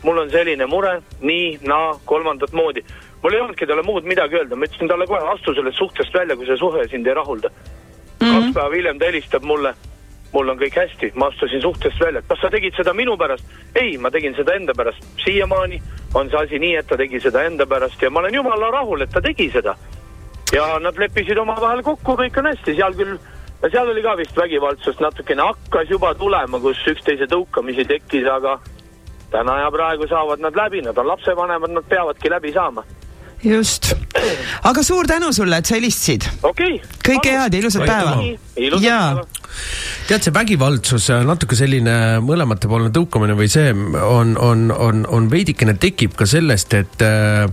Speaker 4: mul on selline mure, nii, naa, kolmandat moodi. mul ei olnudki talle muud midagi öelda, ma ütlesin talle kohe, astu sellest suhtest välja, kui see suhe sind ei rahulda mm. -hmm. kaks päeva hiljem ta helistab mulle, mul on kõik hästi, ma astusin suhtest välja, kas sa tegid seda minu pärast? ei, ma tegin seda enda pärast. siiamaani on see asi nii, et ta tegi seda enda pärast ja ma olen jumala rahul, et ta tegi seda. ja nad leppisid omavahel kokku, kõik on hästi, seal küll seal oli ka vist vägivaldsust natukene, hakkas juba tulema, kus üksteise tõukamisi tekkis, aga täna ja praegu saavad nad läbi, nad on lapsevanemad, nad peavadki läbi saama.
Speaker 2: Just, aga suur tänu sulle, et sa helistasid.
Speaker 4: Okay..
Speaker 2: kõike head ja ilusat päeva.
Speaker 3: jaa. tead, see vägivaldsus, natuke selline mõlematepoolne tõukamine või see on, on, on, on veidikene tekib ka sellest, et äh,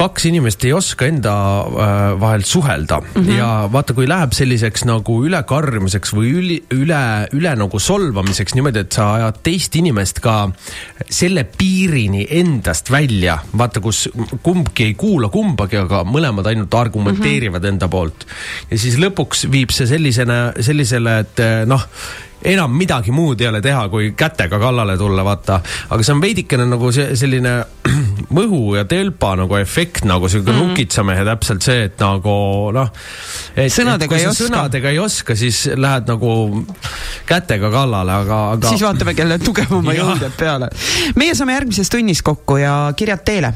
Speaker 3: kaks inimest ei oska enda äh, vahel suhelda mm -hmm. ja vaata, kui läheb selliseks nagu ülekarjumiseks või üli, üle, üle nagu solvamiseks niimoodi, et sa ajad teist inimest ka selle piirini endast välja, vaata, kus kumbki ei kuula kumbagi, aga mõlemad ainult argumenteerivad mm -hmm. enda poolt. ja siis lõpuks viib see sellisena, sellisele, et noh enam midagi muud ei ole teha, kui kätega kallale tulla, vaata. aga see on veidikene nagu see selline mõhu ja telpa nagu efekt nagu sihuke mm. nukitsamehe täpselt see, et nagu noh.
Speaker 2: sõnadega ei oska.
Speaker 3: sõnadega ei oska, siis lähed nagu kätega kallale, aga, aga.
Speaker 2: siis vaatame, kelle tugevama jõud jääb peale. meie saame järgmises tunnis kokku ja kirjad teele.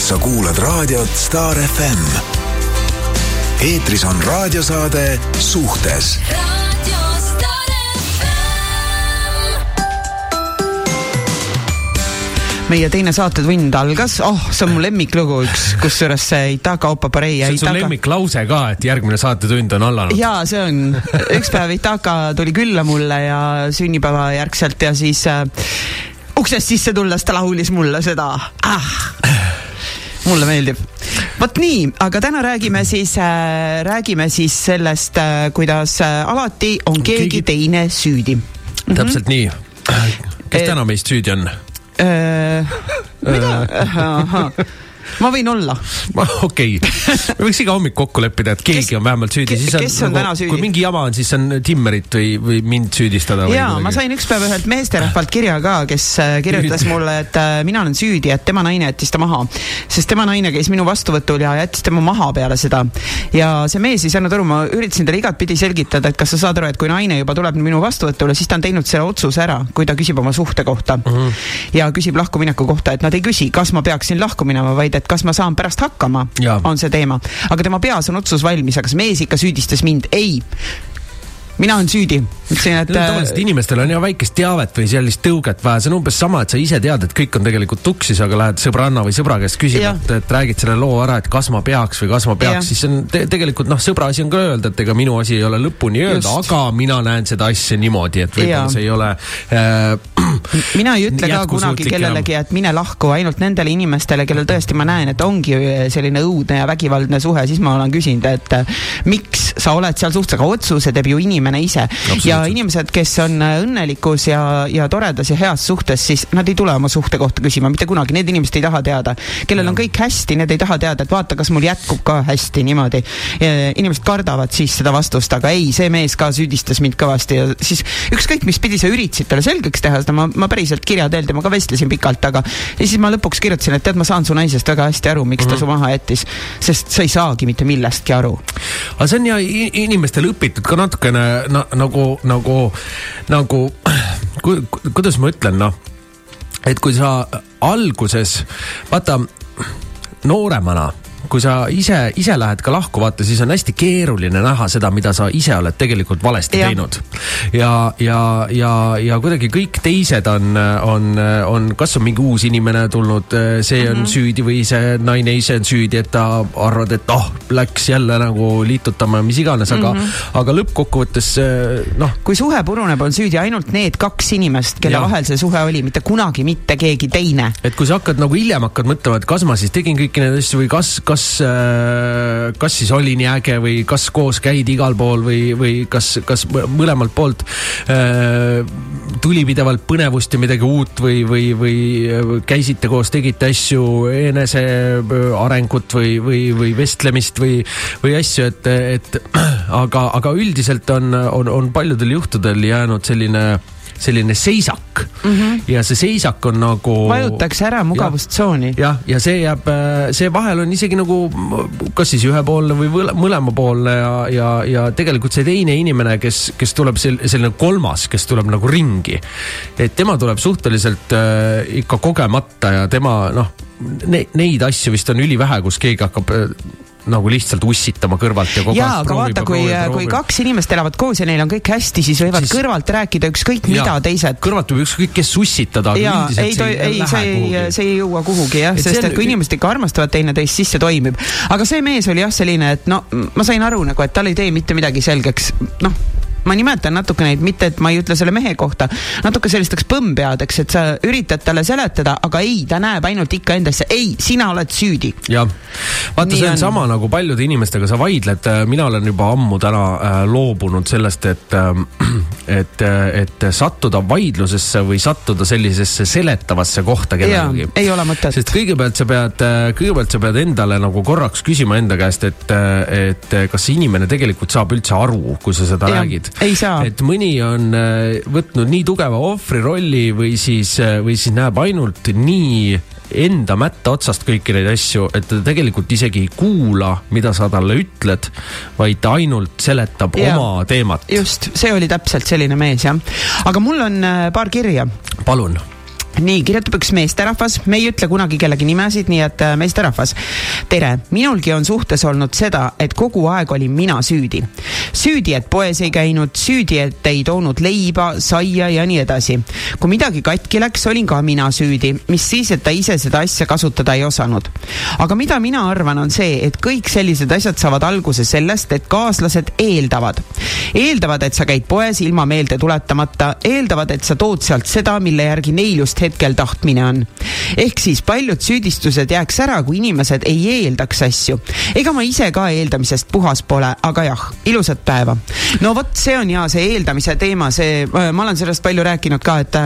Speaker 1: sa kuulad raadiot Star FM eetris on raadiosaade Suhtes
Speaker 2: meie teine saatetund algas, oh, see on mu lemmiklugu üks, kusjuures see Itaka Opa Parei.
Speaker 3: see on su lemmiklause ka, et järgmine saatetund on alanud.
Speaker 2: jaa, see on, üks päev Itaka tuli külla mulle ja sünnipäeva järgselt ja siis äh, uksest sisse tulles ta laulis mulle seda ah mulle meeldib. vot nii, aga täna räägime siis äh,, räägime siis sellest äh,, kuidas äh, alati on keegi, keegi teine süüdi mm.
Speaker 3: -hmm. täpselt nii. kes e täna meist süüdi on
Speaker 2: äh,? mida? ma võin olla.
Speaker 3: okei okay., me võiks iga hommik kokku leppida, et keegi kes, on vähemalt süüdi, siis on,
Speaker 2: on nagu,
Speaker 3: kui mingi jama on, siis on Timmerit või, või mind süüdistada.
Speaker 2: jaa, ma sain üks päev ühelt meesterahvalt kirja ka, kes äh, kirjutas mulle, et äh, mina olen süüdi, et tema naine jättis ta maha. sest tema naine käis minu vastuvõtul ja jättis tema maha peale seda. ja see mees ei saanud aru, ma üritasin talle igatpidi selgitada, et kas sa saad aru, et kui naine juba tuleb minu vastuvõtule, siis ta on teinud selle otsuse ära, kui ta küsib oma suhte kohta mm. -hmm. ja küsib lahkumineku kohta, et nad ei küsi, kas ma peaksin lahku minema, vaid et kas ma saan pärast hakkama, on see teema. aga tema peas on otsus valmis, aga see mees ikka süüdistas mind, ei mina olen süüdi. ütlesin, et.
Speaker 3: tavaliselt inimestel on ja väikest teavet või sellist tõuget vaja, see on umbes sama, et sa ise tead, et kõik on tegelikult tuksis, aga lähed sõbranna või sõbra käest küsima, et, et räägid selle loo ära, et kas ma peaks või kas ma peaks, siis on te tegelikult noh, sõbra asi on ka öelda, et ega minu asi ei ole lõpuni öelda, aga mina näen seda asja niimoodi, et võib-olla see ei ole
Speaker 2: äh, mina ei ütle ka kunagi kellelegi, et mine lahku, ainult nendele inimestele, kellel tõesti ma näen, et ongi selline õudne ja vägivaldne suhe, siis ma olen küsinud, et miks sa oled seal suhtes, aga otsuse teeb ju inimene inimene ise. ja inimesed, kes on äh, õnnelikus ja, ja toredas ja heas suhtes, siis nad ei tule oma suhte kohta küsima mitte kunagi, need inimesed ei taha teada. kellel ja. on kõik hästi, need ei taha teada, et vaata, kas mul jätkub ka hästi niimoodi. inimesed kardavad siis seda vastust, aga ei, see mees ka süüdistas mind kõvasti ja siis ükskõik, mis pidi sa üritasid talle selgeks teha, seda ma, ma päriselt kirja teel temaga vestlesin pikalt, aga ja siis ma lõpuks kirjutasin, et tead, ma saan su naisest väga hästi aru, miks mm -hmm. ta mhm. su maha jättis. sest sa ei saagi mitte millestki aru.
Speaker 3: aga see on ja inimestel õpitud ka natukene na, nagu, nagu, nagu ku, kuidas ma ütlen, noh, et kui sa alguses, vaata nooremana kui sa ise, ise lähed ka lahku, vaata, siis on hästi keeruline näha seda, mida sa ise oled tegelikult valesti ja. teinud. ja, ja, ja, ja kuidagi kõik teised on, on, on, kas on mingi uus inimene tulnud, see on mm -hmm. süüdi või see naine ise on süüdi, et ta arvad, et oh, läks jälle nagu liitutama, mis iganes, aga mm, -hmm. aga lõppkokkuvõttes noh.
Speaker 2: kui suhe puruneb, on süüdi ainult need kaks inimest, kelle ja. vahel see suhe oli, mitte kunagi mitte keegi teine.
Speaker 3: et kui sa hakkad nagu hiljem hakkad mõtlema, et kas ma siis tegin kõiki neid asju või kas, kas kas, äh, kas siis oli nii äge või kas koos käidi igal pool või, või kas, kas mõlemalt poolt äh, tuli pidevalt põnevust ja midagi uut või, või, või äh, käisite koos, tegite asju, enesearengut või, või, või vestlemist või, või asju, et, et aga, aga üldiselt on, on, on paljudel juhtudel jäänud selline selline seisak mm. -hmm. ja see seisak on nagu.
Speaker 2: vajutakse ära mugavustsooni.
Speaker 3: jah, ja see jääb, äh, see vahel on isegi nagu kas siis ühepoolne või mõlemapoolne ja, ja, ja tegelikult see teine inimene, kes, kes tuleb sel-, selline kolmas, kes tuleb nagu ringi. et tema tuleb suhteliselt äh, ikka kogemata ja tema noh ne,, neid asju vist on ülivähe, kus keegi hakkab äh, nagu lihtsalt ussitama kõrvalt ja kogu
Speaker 2: aeg proovib. aga vaata, kui, kui kaks inimest elavad koos ja neil on kõik hästi, siis võivad siis... kõrvalt rääkida ükskõik mida teised.
Speaker 3: kõrvalt võib ükskõik kes ussitada,
Speaker 2: üldiselt ei, ei, see ei, see ei jõua kuhugi jah, sest et kui inimesed ikka armastavad teineteist, siis see toimib. aga see mees oli jah, selline, et no ma sain aru nagu, et tal ei tee mitte midagi selgeks, noh ma nimetan natuke neid, mitte et ma ei ütle selle mehe kohta, natuke sellisteks põmmpeadeks, et sa üritad talle seletada, aga ei, ta näeb ainult ikka endasse, ei, sina oled süüdi.
Speaker 3: jah, vaata, see on, on sama nagu paljude inimestega sa vaidled, mina olen juba ammu täna äh, loobunud sellest, et äh,, et, et sattuda vaidlusesse või sattuda sellisesse seletavasse kohta kellegagi.
Speaker 2: ei ole mõtet.
Speaker 3: sest kõigepealt sa pead, kõigepealt sa pead endale nagu korraks küsima enda käest, et, et kas see inimene tegelikult saab üldse aru, kui sa seda ja. räägid et mõni on äh, võtnud nii tugeva ohvri rolli või siis, äh, või siis näeb ainult nii enda mätta otsast kõiki neid asju, et ta tegelikult isegi ei kuula, mida sa talle ütled, vaid ta ainult seletab ja, oma teemat.
Speaker 2: just, see oli täpselt selline mees jah. aga mul on äh, paar kirja.
Speaker 3: palun
Speaker 2: nii, kirjutab üks meesterahvas, me ei ütle kunagi kellegi nimesid, nii et äh, meesterahvas. tere, minulgi on suhtes olnud seda, et kogu aeg olin mina süüdi. süüdi, et poes ei käinud, süüdi, et ei toonud leiba, saia ja nii edasi. kui midagi katki läks, olin ka mina süüdi, mis siis, et ta ise seda asja kasutada ei osanud. aga mida mina arvan, on see, et kõik sellised asjad saavad alguse sellest, et kaaslased eeldavad. eeldavad, et sa käid poes ilma meelde tuletamata, eeldavad, et sa tood sealt seda, mille järgi neil just hetkel tahtmine on. ehk siis paljud süüdistused jääks ära, kui inimesed ei eeldaks asju. ega ma ise ka eeldamisest puhas pole, aga jah, ilusat päeva. no vot, see on ja see eeldamise teema, see, ma olen sellest palju rääkinud ka, et,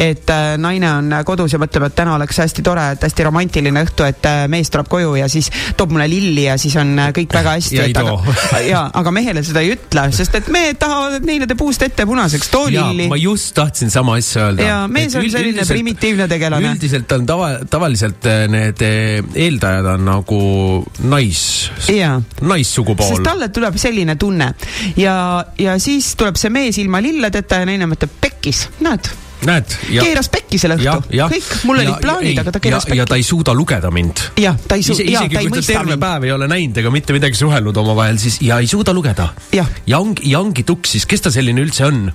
Speaker 2: et naine on kodus ja mõtleb, et täna oleks hästi tore, et hästi romantiline õhtu, et mees tuleb koju ja siis toob mulle lilli ja siis on kõik väga hästi.
Speaker 3: ja ei too.
Speaker 2: ja, aga mehele seda ei ütle, sest et mehed tahavad, et neile teeb puust ette punaseks, too lilli.
Speaker 3: ma just tahtsin sama asja öelda.
Speaker 2: ja mees on selline primitiivne tegelane.
Speaker 3: üldiselt on tava, tavaliselt eh, need eh, eeldajad on nagu nais, naissugupool.
Speaker 2: sest talle tuleb selline tunne ja, ja siis tuleb see mees ilma lilledeta ja naine mõtleb, pekkis, näed
Speaker 3: näed.
Speaker 2: keeras pekki selle õhtu, kõik, mul olid plaanid, aga ta keeras
Speaker 3: pekki. ja ta ei suuda lugeda mind.
Speaker 2: jah, ta ei suuda,
Speaker 3: jaa, ta ei mõista mind. terve päev ei ole näinud ega mitte midagi suhelnud omavahel, siis ja ei suuda lugeda. ja ongi, ja ongi tuksis, kes ta selline üldse on?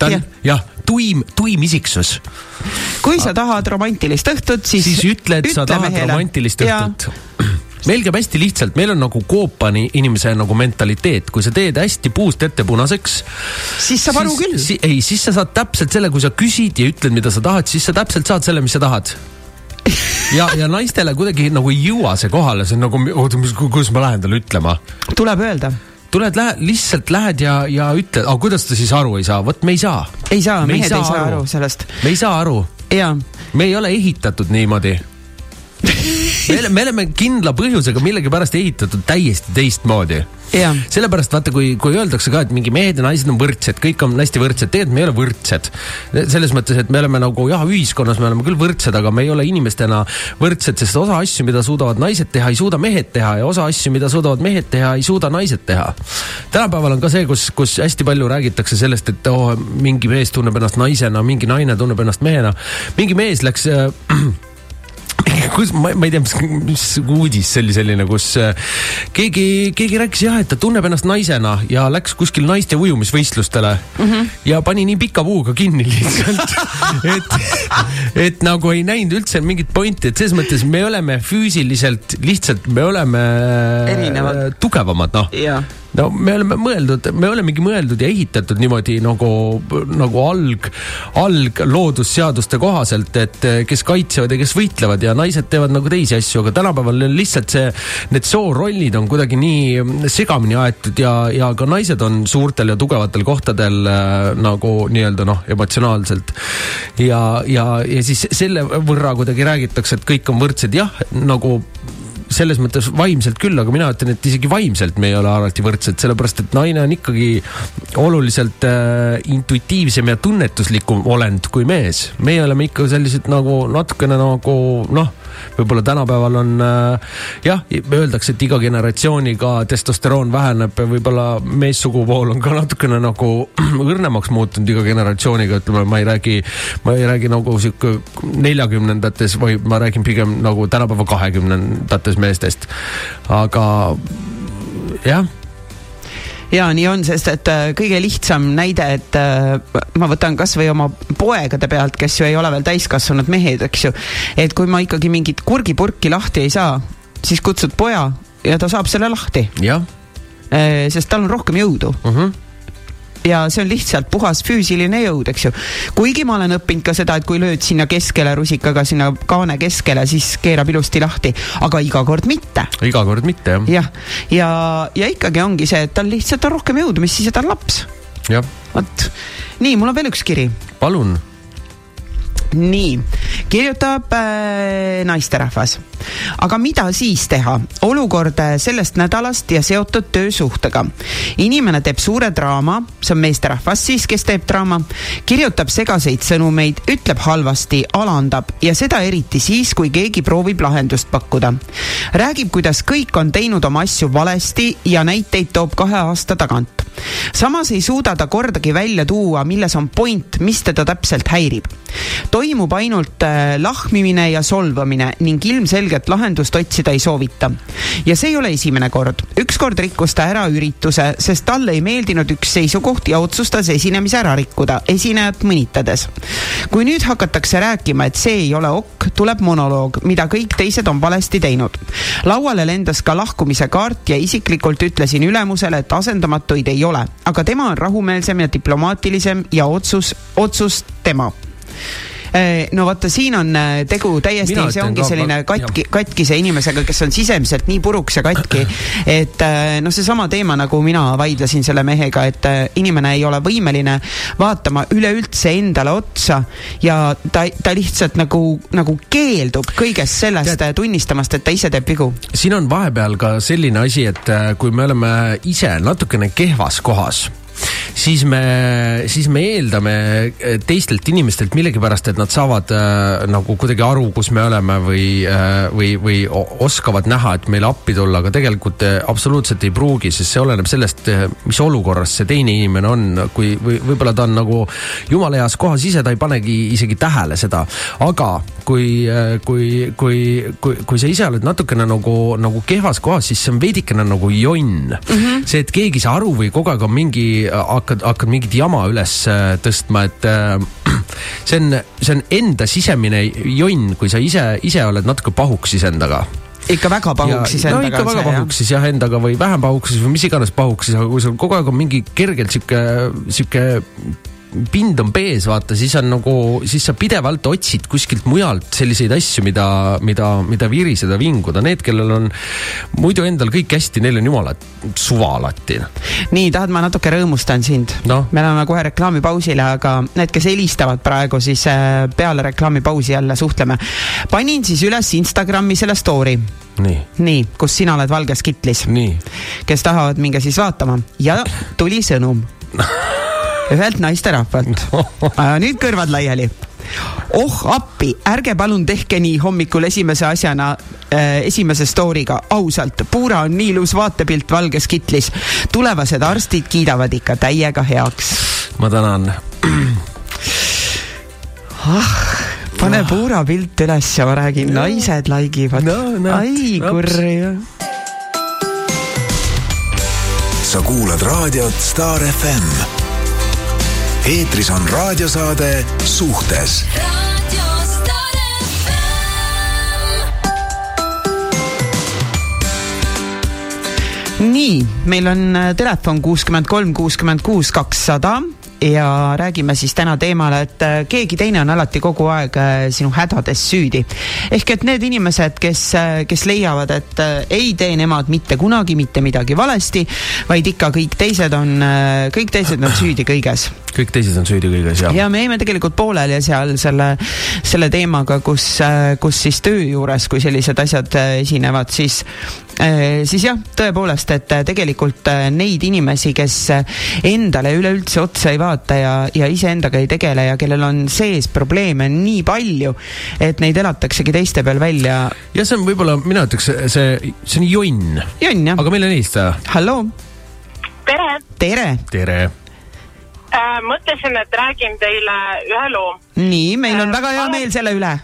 Speaker 3: Ta on jah ja, tuim, tuim isiksus.
Speaker 2: kui sa tahad romantilist õhtut, siis
Speaker 3: siis ütle, et sa tahad mehele. romantilist õhtut meil käib hästi lihtsalt, meil on nagu koopani inimese nagu mentaliteet, kui sa teed hästi puust ette punaseks.
Speaker 2: siis saab aru küll
Speaker 3: si. ei, siis sa saad täpselt selle, kui sa küsid ja ütled, mida sa tahad, siis sa täpselt saad selle, mis sa tahad ja, ja naistele kuidagi nagu ei jõua see kohale, see on nagu, oota, kuidas ma lähen talle ütlema?
Speaker 2: tuleb öelda
Speaker 3: tuled, lähed, lihtsalt lähed ja, ja ütled, aga kuidas ta siis aru ei saa, vot me ei saa.
Speaker 2: ei saa, mehed ei saa, ei saa aru sellest.
Speaker 3: me ei saa aru. me ei ole ehitatud niimoodi me oleme, me oleme kindla põhjusega millegipärast ehitatud täiesti teistmoodi. sellepärast vaata, kui, kui öeldakse ka, et mingi mehed ja naised on võrdsed, kõik on hästi võrdsed, tegelikult me ei ole võrdsed. selles mõttes, et me oleme nagu jah, ühiskonnas me oleme küll võrdsed, aga me ei ole inimestena võrdsed, sest osa asju, mida suudavad naised teha, ei suuda mehed teha ja osa asju, mida suudavad mehed teha, ei suuda naised teha. tänapäeval on ka see, kus, kus hästi palju räägitakse sellest, et oh, mingi mees tunneb ennast naisena, mingi naine tunneb ennast mehena. mingi mees läks äh, kus ma, ma ei tea, mis, mis uudis see oli selline, kus äh, keegi, keegi rääkis jah, et ta tunneb ennast naisena ja läks kuskil naiste ujumisvõistlustele mm -hmm. ja pani nii pika puuga kinni lihtsalt et, et nagu ei näinud üldse mingit pointi, et selles mõttes me oleme füüsiliselt lihtsalt, me oleme
Speaker 2: Erinevad.
Speaker 3: tugevamad, noh no me oleme mõeldud, me olemegi mõeldud ja ehitatud niimoodi nagu, nagu alg, alg loodusseaduste kohaselt, et kes kaitsevad ja kes võitlevad ja naised teevad nagu teisi asju, aga tänapäeval lihtsalt see, need soorollid on kuidagi nii segamini aetud ja, ja ka naised on suurtel ja tugevatel kohtadel äh, nagu nii-öelda noh, emotsionaalselt. ja, ja, ja siis selle võrra kuidagi räägitakse, et kõik on võrdsed, jah, nagu selles mõttes vaimselt küll, aga mina ütlen, et isegi vaimselt me ei ole alati võrdsed, sellepärast et naine on ikkagi oluliselt äh, intuitiivsem ja tunnetuslikum olend kui mees. meie oleme ikka sellised nagu natukene nagu noh võib-olla tänapäeval on äh, jah, öeldakse, et iga generatsiooniga testosteroon väheneb, võib-olla meessugupool on ka natukene nagu õrnemaks muutunud iga generatsiooniga, ütleme, ma ei räägi, ma ei räägi nagu sihuke neljakümnendates, vaid ma räägin pigem nagu tänapäeva kahekümnendates meestest. aga jah
Speaker 2: ja nii on, sest et äh, kõige lihtsam näide, et äh, ma võtan kasvõi oma poegade pealt, kes ju ei ole veel täiskasvanud mehed, eks ju. et kui ma ikkagi mingit kurgipurki lahti ei saa, siis kutsud poja ja ta saab selle lahti. Äh, sest tal on rohkem jõudu uh. Mhm. -huh ja see on lihtsalt puhas füüsiline jõud, eks ju. kuigi ma olen õppinud ka seda, et kui lööd sinna keskele rusikaga, sinna kaane keskele, siis keerab ilusti lahti, aga iga kord mitte.
Speaker 3: iga kord mitte,
Speaker 2: jah. jah, ja, ja ikkagi ongi see, et tal lihtsalt on rohkem jõudu, mis siis, et ta on laps. vot, nii, mul on veel üks kiri.
Speaker 3: palun
Speaker 2: nii, kirjutab äh, naisterahvas. aga mida siis teha? olukord äh, sellest nädalast ja seotud töösuhtega. inimene teeb suure draama, see on meesterahvas siis, kes teeb draama, kirjutab segaseid sõnumeid, ütleb halvasti, alandab ja seda eriti siis, kui keegi proovib lahendust pakkuda. räägib, kuidas kõik on teinud oma asju valesti ja näiteid toob kahe aasta tagant samas ei suuda ta kordagi välja tuua, milles on point, mis teda täpselt häirib. toimub ainult äh, lahmimine ja solvamine ning ilmselgelt lahendust otsida ei soovita. ja see ei ole esimene kord. ükskord rikkus ta ära ürituse, sest talle ei meeldinud üks seisukoht ja otsustas esinemise ära rikkuda, esinejat mõnitades. kui nüüd hakatakse rääkima, et see ei ole ok, tuleb monoloog, mida kõik teised on valesti teinud. lauale lendas ka lahkumise kaart ja isiklikult ütlesin ülemusele, et asendamatuid ei ole, aga tema on rahumeelsem ja diplomaatilisem ja otsus, otsus tema no vaata, siin on tegu täiesti, see ongi selline katki, katkise inimesega, kes on sisemiselt nii puruks ja katki, et noh, seesama teema, nagu mina vaidlesin selle mehega, et inimene ei ole võimeline vaatama üleüldse endale otsa ja ta, ta lihtsalt nagu, nagu keeldub kõigest sellest Tead, tunnistamast, et ta ise teeb vigu.
Speaker 3: siin on vahepeal ka selline asi, et kui me oleme ise natukene kehvas kohas siis me, siis me eeldame teistelt inimestelt millegipärast, et nad saavad äh, nagu kuidagi aru, kus me oleme või äh,, või, või oskavad näha, et meile appi tulla, aga tegelikult äh, absoluutselt ei pruugi, sest see oleneb sellest, äh, mis olukorras see teine inimene on, kui või võib-olla ta on nagu jumala heas kohas ise, ta ei panegi isegi tähele seda, aga kui, äh, kui, kui, kui, kui sa ise oled natukene nagu, nagu kehvas kohas, siis see on veidikene nagu jonn mm. -hmm. see, et keegi ei saa aru või kogu aeg on mingi hakkad, hakkad mingit jama üles äh, tõstma, et äh, see on, see on enda sisemine jonn, kui sa ise, ise oled natuke pahuks iseendaga
Speaker 2: ikka väga pahuks siis endaga.
Speaker 3: no ikka väga pahuks siis jah endaga või vähem pahuks siis või mis iganes pahuks siis, aga kui sul kogu aeg on mingi kergelt sihuke, sihuke pind on pees, vaata, siis on nagu, siis sa pidevalt otsid kuskilt mujalt selliseid asju, mida, mida, mida viriseda, vinguda. Need, kellel on muidu endal kõik hästi, neil on jumala suva alati.
Speaker 2: nii, tahad, ma natuke rõõmustan sind
Speaker 3: no.?
Speaker 2: me läheme kohe reklaamipausile, aga need, kes helistavad praegu, siis äh, peale reklaamipausi jälle suhtleme. panin siis üles Instagrami selle story
Speaker 3: nii,
Speaker 2: nii, kus sina oled valges kitlis. kes tahavad, minge siis vaatama ja tuli sõnum ühelt naisterahvalt no.. nüüd kõrvad laiali oh appi, ärge palun tehke nii hommikul esimese asjana äh, esimese story'ga, ausalt, Puura on nii ilus vaatepilt valges kitlis. tulevased arstid kiidavad ikka täiega heaks.
Speaker 3: ma tänan
Speaker 2: ah, pane oh. Puura pilt üles ja ma räägin no., naised laigivad no,. ai kurja.
Speaker 1: sa kuulad raadiot Star FM eetris on raadiosaade Suhtes.
Speaker 2: Nii, meil on äh, telefon kuuskümmend kolm, kuuskümmend kuus, kakssada ja räägime siis täna teemal, et äh, keegi teine on alati kogu aeg äh, sinu hädades süüdi. ehk et need inimesed, kes, äh, kes leiavad, et ei tee nemad mitte kunagi mitte midagi valesti, vaid ikka kõik teised on, kõik teised on süüdi kõiges.
Speaker 3: kõik teised on süüdi kõiges, jah.
Speaker 2: ja me jäime tegelikult pooleli seal selle, selle teemaga, kus, kus siis töö juures, kui sellised asjad esinevad, siis siis jah, tõepoolest, et tegelikult neid inimesi, kes endale üleüldse otsa ei vaata, ja, ja iseendaga ei tegele ja kellel on sees probleeme nii palju, et neid elataksegi teiste peal välja.
Speaker 3: jah, see on võib-olla, mina ütleks, see, see on jonn.
Speaker 2: jonn, jah.
Speaker 3: aga meil on helistaja.
Speaker 2: halloo.
Speaker 5: tere.
Speaker 2: tere.
Speaker 3: tere
Speaker 5: äh,. mõtlesin, et räägin teile ühe loo.
Speaker 2: nii, meil on äh, väga hea meel selle üle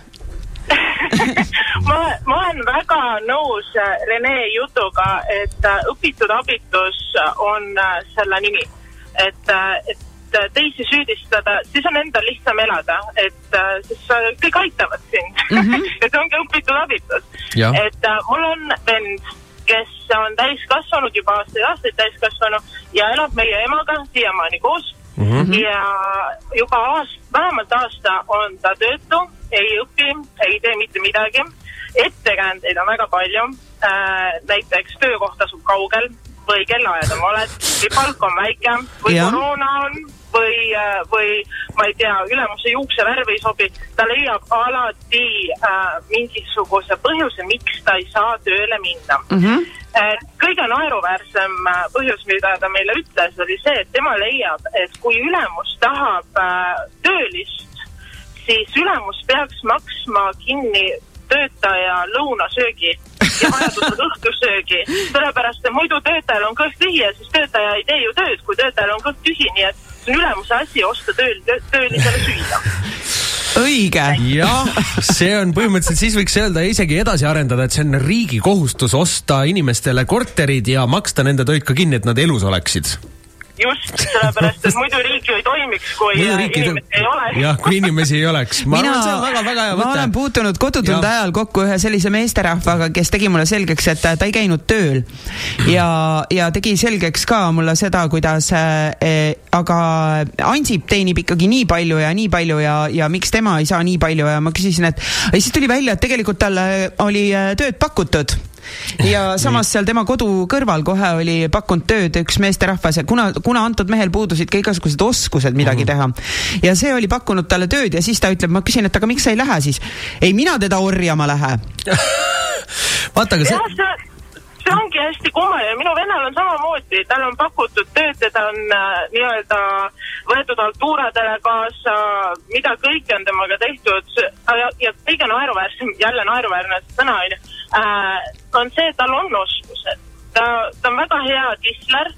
Speaker 5: ma, ma olen väga nõus äh, Rene jutuga, et äh, õpitud abitus on selle nimi. et, et Äh, teisi süüdistada, siis on endal lihtsam elada, et äh, siis kõik aitavad sind mm. -hmm. ja see ongi õpitud abitus. et äh, mul on vend, kes on täiskasvanud juba aastaid-aastaid täiskasvanu ja elab meie emaga siiamaani koos mm. -hmm. ja juba aast-, vähemalt aasta on ta töötu, ei õpi, ei tee mitte midagi. ettekäändeid on väga palju äh,. näiteks töökoht asub kaugel või kellaajad on valed või palk on väike või ja. koroona on või, äh, või ma ei tea, ülemuse juuksevärv ei sobi, ta leiab alati äh, mingisuguse põhjuse, miks ta ei saa tööle minna mm. -hmm. kõige naeruväärsem äh, põhjus, mida ta meile ütles, oli see, et tema leiab, et kui ülemus tahab äh, töölist, siis ülemus peaks maksma kinni töötaja lõunasöögi ja vajadusel õhtusöögi, sellepärast et muidu töötajal on kõht tühi ja siis töötaja ei tee ju tööd, kui töötajal on kõht tühi, nii et see on ülemuse asi osta tööl, töölisele süüa.
Speaker 2: Õige.
Speaker 3: jah, see on põhimõtteliselt, siis võiks öelda isegi edasi arendada, et see on riigi kohustus osta inimestele korterid ja maksta nende toit ka kinni, et nad elus oleksid
Speaker 5: just, sellepärast et muidu riik ju ei toimiks, kui inimesi ei ole.
Speaker 3: jah, kui inimesi ei oleks.
Speaker 2: ma Mina, arvan, see on väga-väga hea mõte. ma olen puutunud kodutunde ajal kokku ühe sellise meesterahvaga, kes tegi mulle selgeks, et ta ei käinud tööl. ja, ja tegi selgeks ka mulle seda, kuidas äh, aga Ansip teenib ikkagi nii palju ja nii palju ja, ja miks tema ei saa nii palju ja ma küsisin, et ja siis tuli välja, et tegelikult talle oli äh, tööd pakutud ja samas seal tema kodu kõrval kohe oli pakkunud tööd üks meesterahvas ja kuna, kuna antud mehel puudusid ka igasugused oskused midagi mm -hmm. teha ja see oli pakkunud talle tööd ja siis ta ütleb, ma küsin, et aga miks sa ei lähe siis? ei, mina teda orjama lähe
Speaker 3: vaata, aga see
Speaker 5: see ongi hästi kummaline, minu vennal on samamoodi, talle on pakutud tööd, teda on äh, nii-öelda võetud altuuradele kaasa, mida kõike on temaga tehtud ja, ja kõige naeruväärsem, jälle naeruväärne sõna on ju äh,, on see, tal on oskused. ta, ta on väga hea tisler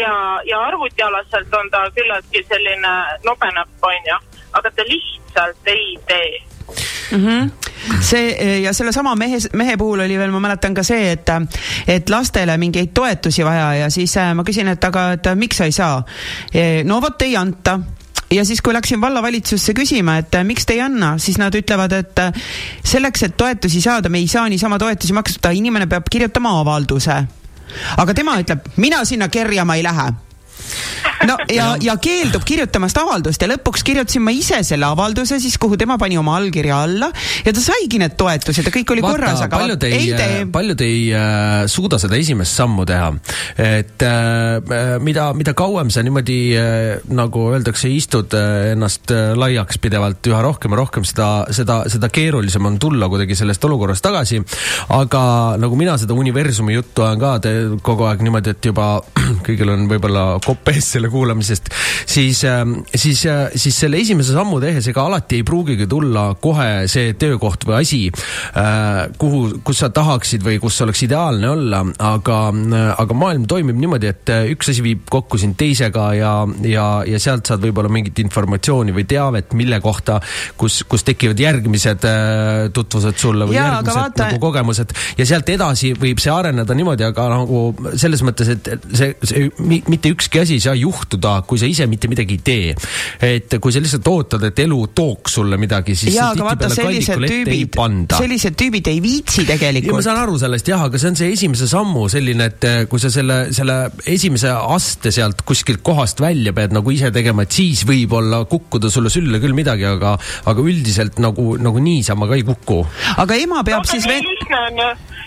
Speaker 5: ja, ja arvutialaselt on ta küllaltki selline nobenäpp, on ju, aga ta lihtsalt ei tee
Speaker 2: mm. -hmm see ja sellesama mehe, mehe puhul oli veel, ma mäletan ka see, et, et lastele mingeid toetusi vaja ja siis äh, ma küsin, et aga, et miks sa ei saa. no vot ei anta ja siis, kui läksin vallavalitsusse küsima, et äh, miks te ei anna, siis nad ütlevad, et äh, selleks, et toetusi saada, me ei saa niisama toetusi maksta, inimene peab kirjutama avalduse. aga tema ütleb, mina sinna kerjama ei lähe no ja, ja keeldub kirjutamast avaldust ja lõpuks kirjutasin ma ise selle avalduse siis, kuhu tema pani oma allkirja alla ja ta saigi need toetused ja kõik oli Vaata, korras, aga
Speaker 3: paljud ei, ei tee. paljud ei äh, suuda seda esimest sammu teha. et äh, mida, mida kauem sa niimoodi äh, nagu öeldakse, istud äh, ennast äh, laiaks pidevalt üha rohkem ja rohkem, seda, seda, seda keerulisem on tulla kuidagi sellest olukorrast tagasi. aga nagu mina seda universumi juttu ajan ka te, kogu aeg niimoodi, et juba kõigil on võib-olla kopp ees selle kuulamisest, siis, ähm, siis, äh, siis selle esimese sammu tehes, ega alati ei pruugigi tulla kohe see töökoht või asi, äh, kuhu, kus sa tahaksid või kus oleks ideaalne olla, aga, äh, aga maailm toimib niimoodi, et üks asi viib kokku sind teisega ja, ja, ja sealt saad võib-olla mingit informatsiooni või teavet, mille kohta, kus, kus tekivad järgmised tutvused sulle või ja, järgmised vaata... nagu kogemused. Ja sealt edasi võib see areneda niimoodi, aga nagu selles mõttes, et see, see mitte ükski asi ei saa juhtuda kui sa ise mitte midagi ei tee. et kui sa lihtsalt ootad, et elu tooks sulle midagi, siis
Speaker 2: ja, kallikul ette ei panda. sellised tüübid ei viitsi tegelikult.
Speaker 3: ma saan aru sellest jah, aga see on see esimese sammu selline, et eh, kui sa selle, selle esimese aste sealt kuskilt kohast välja pead nagu ise tegema, et siis võib-olla kukkuda sulle sülle küll midagi, aga, aga üldiselt nagu, nagu niisama ka ei kuku.
Speaker 2: aga ema peab
Speaker 5: no,
Speaker 2: siis
Speaker 5: veel.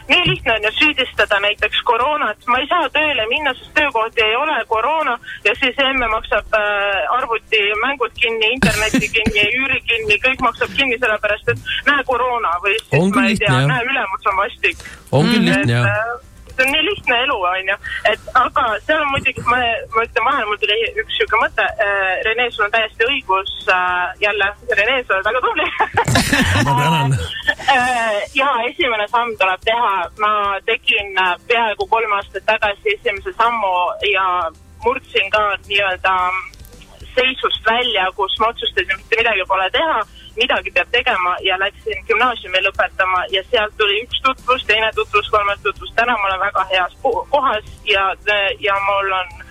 Speaker 5: Lihtne nii lihtne on ju süüdistada näiteks koroonat, ma ei saa tööle minna, sest töökohti ei ole, koroona ja siis emme maksab äh, arvutimängud kinni, interneti kinni, üüri kinni, kõik maksab kinni sellepärast, et näe koroona või siis
Speaker 3: on
Speaker 5: ma ei tea, näe ülemus on vastik.
Speaker 3: on küll lihtne jah äh,
Speaker 5: see on nii lihtne elu, onju, et aga seal on muidugi, ma, ma ütlen vahele, mul tuli üks sihuke mõte äh,. Rene, sul on täiesti õigus äh,. jälle, Rene, sa oled väga tubli
Speaker 3: ma tänan.
Speaker 5: ja esimene samm tuleb teha. ma tegin äh, peaaegu kolm aastat tagasi esimese sammu ja murdsin ka nii-öelda seisust välja, kus ma otsustasin, mitte midagi pole teha midagi peab tegema ja läksin gümnaasiumi lõpetama ja sealt tuli üks tutvus, teine tutvus, kolmas tutvus. täna ma olen väga heas kohas ja, ja mul on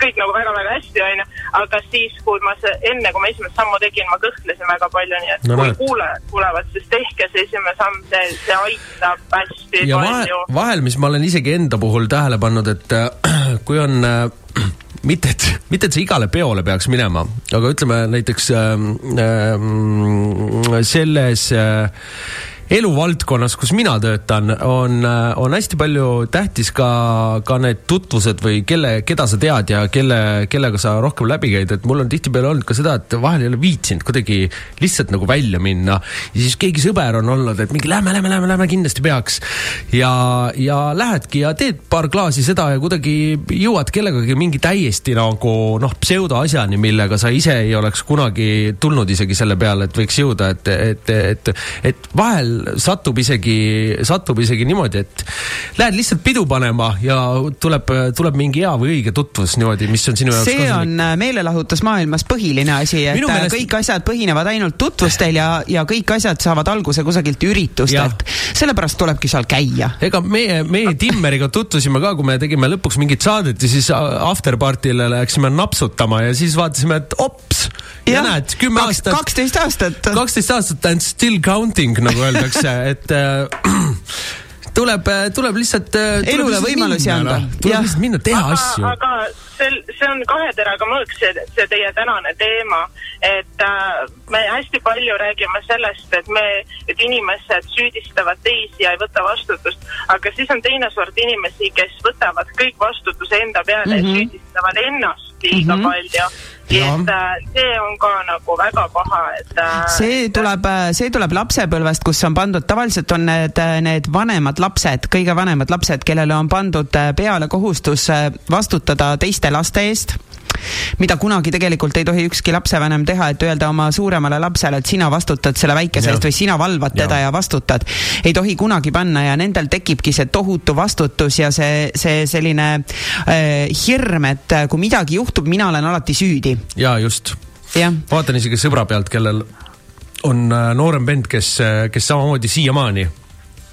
Speaker 5: kõik nagu väga-väga hästi, onju. aga siis, kui ma see, enne kui ma esimest sammu tegin, ma kõhklesin väga palju, nii et no, kui kuulajad kuulevad, siis tehke see esimene samm, see, see aitab hästi
Speaker 3: ja palju. vahel, mis ma olen isegi enda puhul tähele pannud, et äh, kui on äh, mitte, et, mitte, et sa igale peole peaks minema, aga ütleme näiteks äh, äh, selles äh, eluvaldkonnas, kus mina töötan, on, on hästi palju tähtis ka, ka need tutvused või kelle, keda sa tead ja kelle, kellega sa rohkem läbi käid, et mul on tihtipeale olnud ka seda, et vahel ei ole viitsinud kuidagi lihtsalt nagu välja minna. ja siis keegi sõber on olnud, et mingi lähme, lähme, lähme, lähme, kindlasti peaks. ja, ja lähedki ja teed paar klaasi seda ja kuidagi jõuad kellegagi mingi täiesti nagu noh, pseudoasjani, millega sa ise ei oleks kunagi tulnud isegi selle peale, et võiks jõuda, et, et, et, et vahel satub isegi, satub isegi niimoodi, et lähed lihtsalt pidu panema ja tuleb, tuleb mingi hea või õige tutvus niimoodi, mis on sinu jaoks
Speaker 2: see kasulik. on äh, meelelahutusmaailmas põhiline asi, et Minu äh, meelest... kõik asjad põhinevad ainult tutvustel ja, ja kõik asjad saavad alguse kusagilt üritustelt. sellepärast tulebki seal käia.
Speaker 3: ega meie, meie Timmeriga tutvusime ka, kui me tegime lõpuks mingit saadet ja siis afterpartile läksime napsutama ja siis vaatasime, et ops ja näed, kümme aastat.
Speaker 2: kaksteist aastat.
Speaker 3: kaksteist aastat and still counting, nagu öeldakse, et äh, tuleb, tuleb lihtsalt.
Speaker 2: Äh, elule võimalusi anda.
Speaker 3: tuleb lihtsalt minna, teha
Speaker 5: aga,
Speaker 3: asju.
Speaker 5: aga see, see on kahe teraga mõõk, see, see teie tänane teema. et äh, me hästi palju räägime sellest, et me, et inimesed süüdistavad teisi ja ei võta vastutust. aga siis on teine sort inimesi, kes võtavad kõik vastutuse enda peale mm -hmm. ja mhm. süüdistavad ennast liiga mm -hmm. palju et äh, see on ka nagu väga paha, et äh,
Speaker 2: see tuleb, äh, see tuleb lapsepõlvest, kus on pandud, tavaliselt on need, need vanemad lapsed, kõige vanemad lapsed, kellele on pandud peale kohustus vastutada teiste laste eest mida kunagi tegelikult ei tohi ükski lapsevanem teha, et öelda oma suuremale lapsele, et sina vastutad selle väikese eest või sina valvad teda ja. ja vastutad. ei tohi kunagi panna ja nendel tekibki see tohutu vastutus ja see, see selline äh, hirm, et kui midagi juhtub, mina olen alati süüdi.
Speaker 3: ja just. vaatan isegi sõbra pealt, kellel on äh, noorem vend, kes, äh, kes samamoodi siiamaani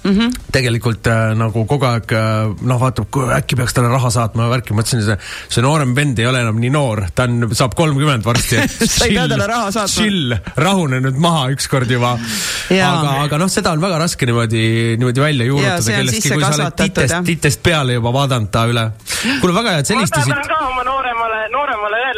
Speaker 3: mm. -hmm. tegelikult äh, nagu kogu aeg äh, noh, vaatab, äkki peaks talle raha saatma ja värki, mõtlesin, see, see noorem vend ei ole enam nii noor, ta on, saab kolmkümmend varsti
Speaker 2: sa ei pea talle raha saatma.
Speaker 3: chill, rahune nüüd maha ükskord juba. aga, aga noh, seda on väga raske niimoodi, niimoodi välja juurutada kellestki, kui sa oled titest, titest peale juba vaadanud ta üle. kuule, väga hea, et sa helistasid.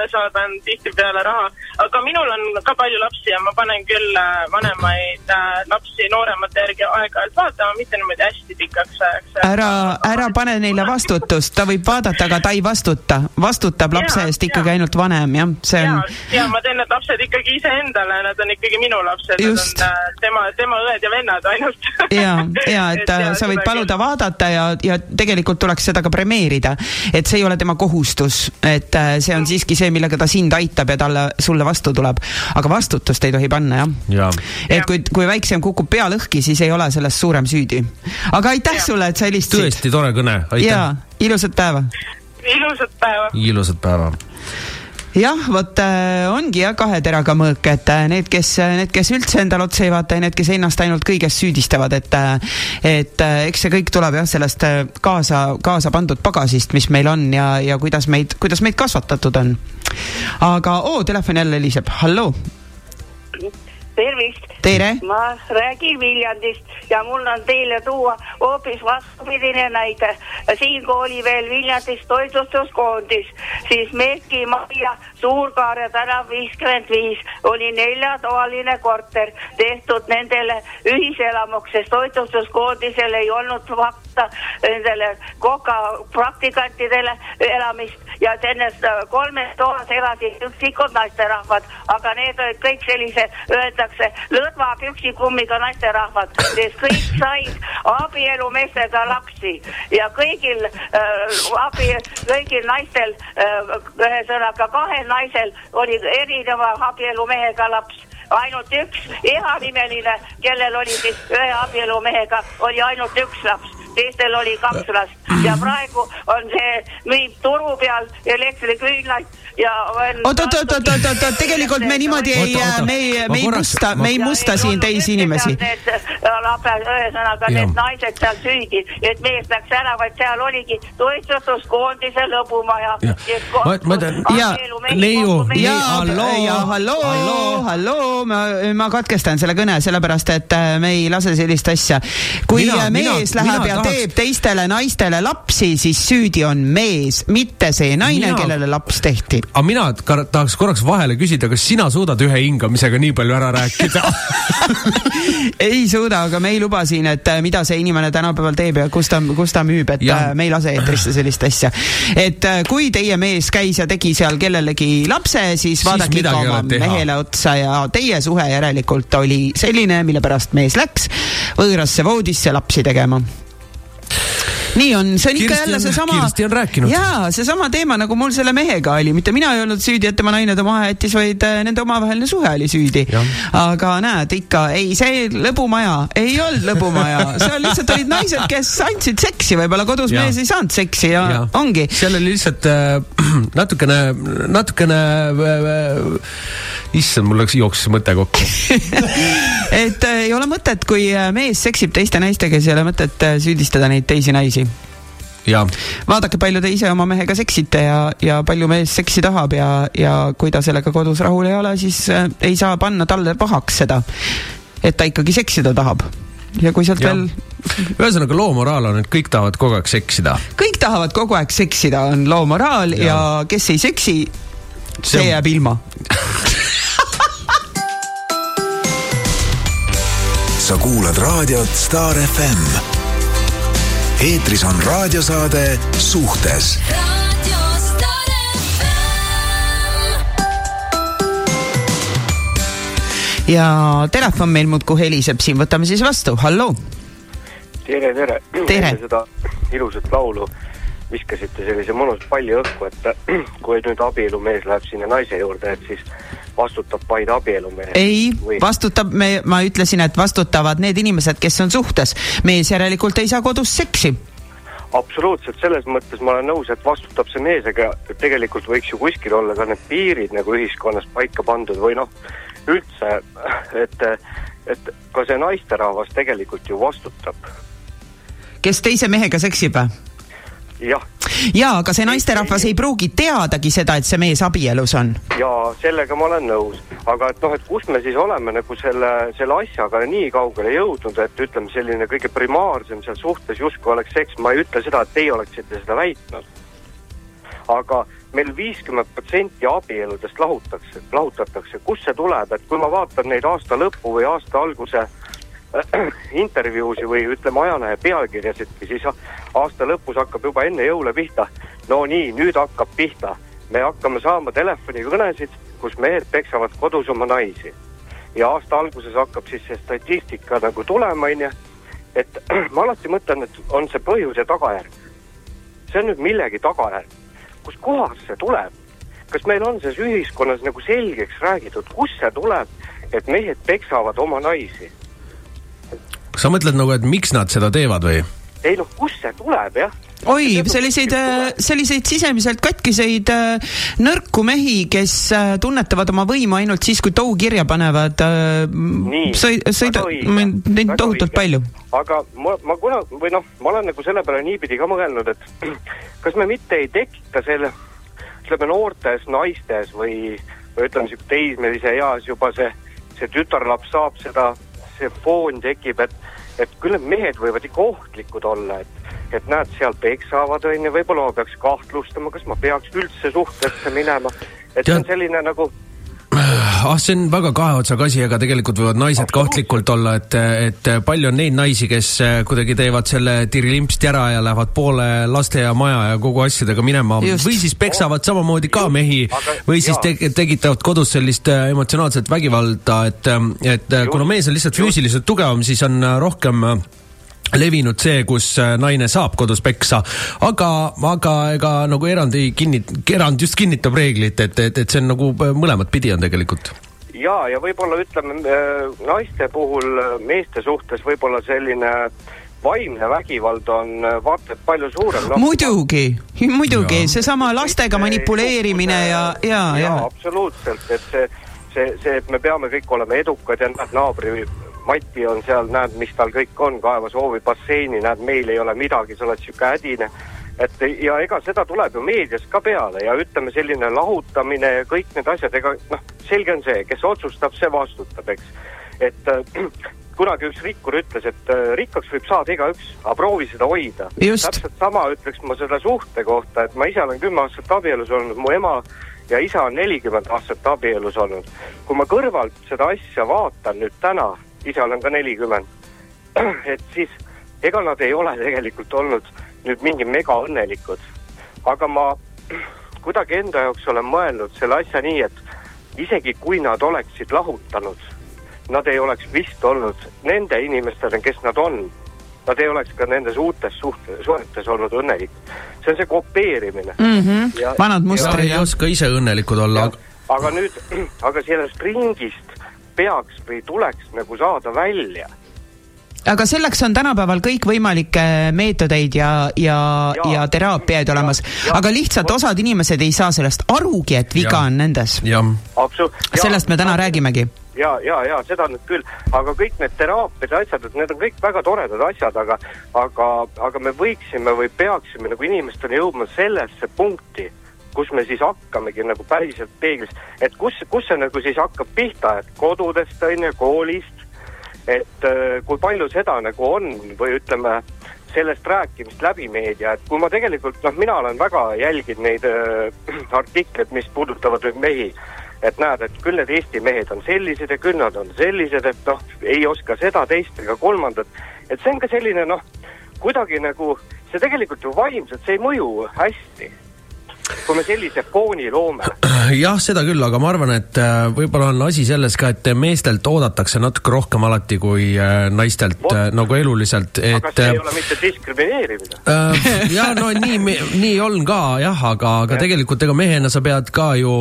Speaker 5: Õele saadan tihtipeale raha, aga minul on ka palju lapsi ja ma panen küll äh, vanemaid äh, lapsi nooremate järgi aeg-ajalt vaatama, mitte niimoodi hästi pikaks ajaks.
Speaker 2: ära, ära pane neile vastutust, ta võib vaadata, aga ta ei vastuta. vastutab lapse eest ikkagi ainult vanem, jah, see on.
Speaker 5: ja ma teen need lapsed ikkagi iseendale, nad on ikkagi minu lapsed, nad on äh, tema, tema õed ja vennad ainult.
Speaker 2: ja, ja et, et ja, sa võid paluda küll. vaadata ja, ja tegelikult tuleks seda ka premeerida, et see ei ole tema kohustus, et see on siiski see, millega ta sind aitab ja talle, sulle vastu tuleb. aga vastutust ei tohi panna, jah
Speaker 3: ja..
Speaker 2: et kui, kui väiksem kukub pea lõhki, siis ei ole sellest suurem süüdi. aga aitäh ja. sulle, et sa helistasid.
Speaker 3: tõesti tore kõne, aitäh.
Speaker 2: ilusat päeva.
Speaker 5: ilusat päeva.
Speaker 3: ilusat päeva
Speaker 2: jah, vot äh, ongi jah kahe teraga mõõk, et äh, need, kes, need, kes üldse endale otsa ei vaata ja need, kes ennast ainult kõiges süüdistavad, et äh, et äh, eks see kõik tuleb jah, sellest äh, kaasa, kaasa pandud pagasist, mis meil on ja, ja kuidas meid, kuidas meid kasvatatud on. aga oo, telefon jälle heliseb, halloo
Speaker 6: tervist. ma räägin Viljandist ja mul on teile tuua hoopis vastupidine näide. siinkohal oli veel Viljandis toitlustuskoondis, siis Merki Maia Suurkaare tänav viiskümmend viis oli neljatoaline korter tehtud nendele ühiselamuks, sest toitlustuskoondisel ei olnud fakta nendele koka praktikantidele elamist ja selles kolmes toas elasid üksikud naisterahvad, aga need olid kõik sellise, öeldakse, lõdva püksikummiga naisterahvad, kes kõik said abielumeestega lapsi. Ja kõigil äh, abi, kõigil naistel äh, ühesõnaga kahel naisel oli erineva abielumehega laps. Ainult üks ehanimeline, kellel oli siis ühe abielumehega, oli ainult üks laps. Teistel oli kaks last. Ja praegu on see müüb turu peal elektriküünlaid ja
Speaker 2: oot, oot, oot, oot, oot, oot, oot, tegelikult me niimoodi ei, me ei, me ei musta, me ei musta siin teisi inimesi.
Speaker 6: ühesõnaga need naised seal süüdi, et mees läks ära, vaid seal oligi toitlustuskoondise lõbumaja.
Speaker 3: ja Leiu,
Speaker 2: ja halloo, ja halloo, halloo, ma, ma katkestan selle kõne, sellepärast et äh, me ei lase sellist asja. kui mina, mees mina, läheb mina ja tahaks... teeb teistele naistele lapsi, siis süüdi on mees, mitte see naine, kellele laps tehti
Speaker 3: aga mina tahaks korraks vahele küsida, kas sina suudad ühe hingamisega nii palju ära rääkida
Speaker 2: ei suuda, aga me ei luba siin, et äh, mida see inimene tänapäeval teeb ja kus ta, kus ta müüb, et ja. Äh, me ei lase eetrisse sellist asja. et äh, kui teie mees käis ja tegi seal kellelegi lapse, siis vaadake ikka oma mehele otsa ja teie suhe järelikult oli selline, mille pärast mees läks võõrasse voodisse lapsi tegema nii on, see on
Speaker 3: Kirsti
Speaker 2: ikka jälle
Speaker 3: on-
Speaker 2: seesama.
Speaker 3: Kirsti on rääkinud.
Speaker 2: jaa, seesama teema nagu mul selle mehega oli, mitte mina ei olnud süüdi, et tema naine ta maha jättis, vaid äh, nende omavaheline suhe oli süüdi. aga näed ikka, ei, see lõbumaja ei olnud lõbumaja, seal lihtsalt olid naised, kes andsid seksi, võib-olla kodus
Speaker 3: Jaa.
Speaker 2: mees ei saanud seksi ja, ja. ongi.
Speaker 3: seal oli lihtsalt äh, natukene, natukene äh, issand, mul läks, jooksis mõte kokku.
Speaker 2: et äh, ei ole mõtet, kui äh, mees seksib teiste naistega, siis ei ole mõtet äh, süüdistada neid teisi naisi.
Speaker 3: Ja,
Speaker 2: vaadake, palju te ise oma mehega seksite ja, ja palju mees seksi tahab ja, ja kui ta sellega kodus rahul ei ole, siis äh, ei saa panna talle pahaks seda, et ta ikkagi seksida tahab. ja kui sealt
Speaker 3: Jah.
Speaker 2: veel
Speaker 3: ühesõnaga loo moraal on, et kõik tahavad kogu aeg seksida.
Speaker 2: kõik tahavad kogu aeg seksida, on loo moraal ja, ja kes ei seksi, see jääb ilma.
Speaker 1: sa kuulad raadiot Star FM. Eetris on raadiosaade Suhtes
Speaker 2: ja telefon meil muudkui heliseb siin, võtame siis vastu, halloo.
Speaker 7: tere, tere,
Speaker 2: Tere.
Speaker 7: Enne seda ilusat laulu viskasite sellise mõnus palli õhku, et kui nüüd abielumees läheb sinna naise juurde, et siis vastutab vaid abielumees.
Speaker 2: ei
Speaker 7: Või-,
Speaker 2: vastutab, me, ma ütlesin, et vastutavad need inimesed, kes on suhtes. mees järelikult ei saa kodus seksi.
Speaker 7: absoluutselt, selles mõttes ma olen nõus, et vastutab see mees, aga tegelikult võiks ju kuskil olla ka need piirid nagu ühiskonnas paika pandud või noh, üldse, et, et ka see naisterahvas tegelikult ju vastutab.
Speaker 2: kes teise mehega seksib või?
Speaker 7: Jah,
Speaker 2: jaa, aga see naisterahvas ei pruugi teadagi seda, et see mees abielus on.
Speaker 7: ja sellega ma olen nõus, aga et noh, et kus me siis oleme nagu selle, selle asjaga nii kaugele jõudnud, et ütleme, selline kõige primaarsem seal suhtes justkui oleks seks, ma ei ütle seda, et teie oleksite seda väitnud. aga meil viiskümmend protsenti abieludest lahutakse, lahutatakse, kust see tuleb, et kui ma vaatan neid aasta lõpu või aasta alguse intervjuusi või ütleme, ajalehe pealkirjasidki, siis aasta lõpus hakkab juba enne jõule pihta. no nii, nüüd hakkab pihta. me hakkame saama telefonikõnesid, kus mehed peksavad kodus oma naisi. ja aasta alguses hakkab siis see statistika nagu tulema, onju. et ma alati mõtlen, et on see põhjus ja tagajärg. see on nüüd millegi tagajärg. kust kohast see tuleb? kas meil on selles ühiskonnas nagu selgeks räägitud, kust see tuleb, et mehed peksavad oma naisi?
Speaker 3: Sa mõtled nagu, et miks nad seda teevad või?
Speaker 7: ei noh, kust see tuleb jah?
Speaker 2: oi, selliseid, selliseid sisemiselt katkiseid äh, nõrku mehi, kes äh, tunnetavad oma võimu ainult siis, kui tou kirja panevad.
Speaker 7: Nii,
Speaker 2: sõida,
Speaker 7: õige,
Speaker 2: neid tohutult palju.
Speaker 7: aga ma, ma kuna, või noh, ma olen nagu selle peale niipidi ka mõelnud, et kas me mitte ei tekita selle, ütleme noortes naistes või, või ütleme sihuke teismelise eas juba see, see tütarlaps saab seda, see foon tekib, et, et küll need mehed võivad ikka ohtlikud olla, et, et näed, seal peksavad, onju, võib-olla ma peaks kahtlustama, kas ma peaks üldse suhtesse minema. et see on
Speaker 3: Tead-
Speaker 7: selline nagu
Speaker 3: ah, see on väga kahe otsaga asi, aga tegelikult võivad naised ka ohtlikult olla, et, et palju on neid naisi, kes eh, kuidagi teevad selle tirilimpsti ära ja lähevad poole laste ja maja ja kogu asjadega minema.
Speaker 2: Just.
Speaker 3: või siis peksavad samamoodi ka mehi või siis te tekitavad kodus sellist eh, emotsionaalset vägivalda, et, eh, et eh, kuna mees on lihtsalt füüsiliselt tugevam, siis on rohkem levinud see, kus äh, naine saab kodus peksa, aga, aga ega nagu erand ei kinnit-, erand just kinnitab reeglit, et, et, et see on nagu äh, mõlemat pidi on tegelikult.
Speaker 7: ja, ja võib-olla ütleme äh, naiste puhul meeste suhtes võib-olla selline vaimne vägivald on vaata et palju suurem no,.
Speaker 2: muidugi, muidugi, seesama lastega manipuleerimine ja, ja,
Speaker 7: ja
Speaker 2: ja.
Speaker 7: absoluutselt, et see, see, see, et me peame kõik olema edukad ja naabri Mati on seal, näed, mis tal kõik on, kaevas hoovi basseini, näed, meil ei ole midagi, sa oled sihuke hädine. et ja ega seda tuleb ju meedias ka peale ja ütleme, selline lahutamine ja kõik need asjad, ega noh, selge on see, kes otsustab, see vastutab, eks. et äh, kunagi üks rikkur ütles, et äh, rikkaks võib saada igaüks, aga proovi seda hoida. Täpselt sama ütleks ma selle suhte kohta, et ma ise olen kümme aastat abielus olnud, mu ema ja isa on nelikümmend aastat abielus olnud. kui ma kõrvalt seda asja vaatan nüüd täna, ise olen ka nelikümmend, et siis ega nad ei ole tegelikult olnud nüüd mingi mega õnnelikud. aga ma kuidagi enda jaoks olen mõelnud selle asja nii, et isegi kui nad oleksid lahutanud, nad ei oleks vist olnud nende inimestena, kes nad on. nad ei oleks ka nendes uutes suht-, suhetes olnud õnnelikud. see on see kopeerimine
Speaker 2: mm. -hmm. vanad mustrid.
Speaker 3: ei oska ise õnnelikud olla.
Speaker 7: aga nüüd, aga sellest ringist peaks või tuleks nagu saada välja.
Speaker 2: Aga selleks on tänapäeval kõikvõimalikke meetodeid ja, ja, ja, ja teraapiaid olemas, aga lihtsalt osad inimesed ei saa sellest arugi, et viga ja. on nendes. sellest me täna räägimegi.
Speaker 7: Ja, ja, ja seda nüüd küll, aga kõik need teraapiad ja asjad, et need on kõik väga toredad asjad, aga, aga, aga me võiksime või peaksime nagu inimestena jõudma sellesse punkti, kus me siis hakkamegi nagu päriselt peeglis, et kus, kus see nagu siis hakkab pihta, et kodudest on ju, koolist, et äh, kui palju seda nagu on või ütleme, sellest rääkimist läbi meedia, et kui ma tegelikult noh, mina olen väga jälginud neid äh, artikleid, mis puudutavad nüüd mehi, et näed, et küll need Eesti mehed on sellised ja küll nad on sellised, et noh, ei oska seda, teist ega kolmandat, et see on ka selline noh, kuidagi nagu see tegelikult ju vaimselt, see ei mõju hästi kui me sellise fooni loome.
Speaker 3: jah, seda küll, aga ma arvan, et äh, võib-olla on asi selles ka, et meestelt oodatakse natuke rohkem alati kui äh, naistelt Vot. Äh, nagu eluliselt, et.
Speaker 7: aga see ei ole mitte diskrimineerimine
Speaker 3: ja no nii, nii on ka jah, aga, aga ja. tegelikult ega mehena sa pead ka ju,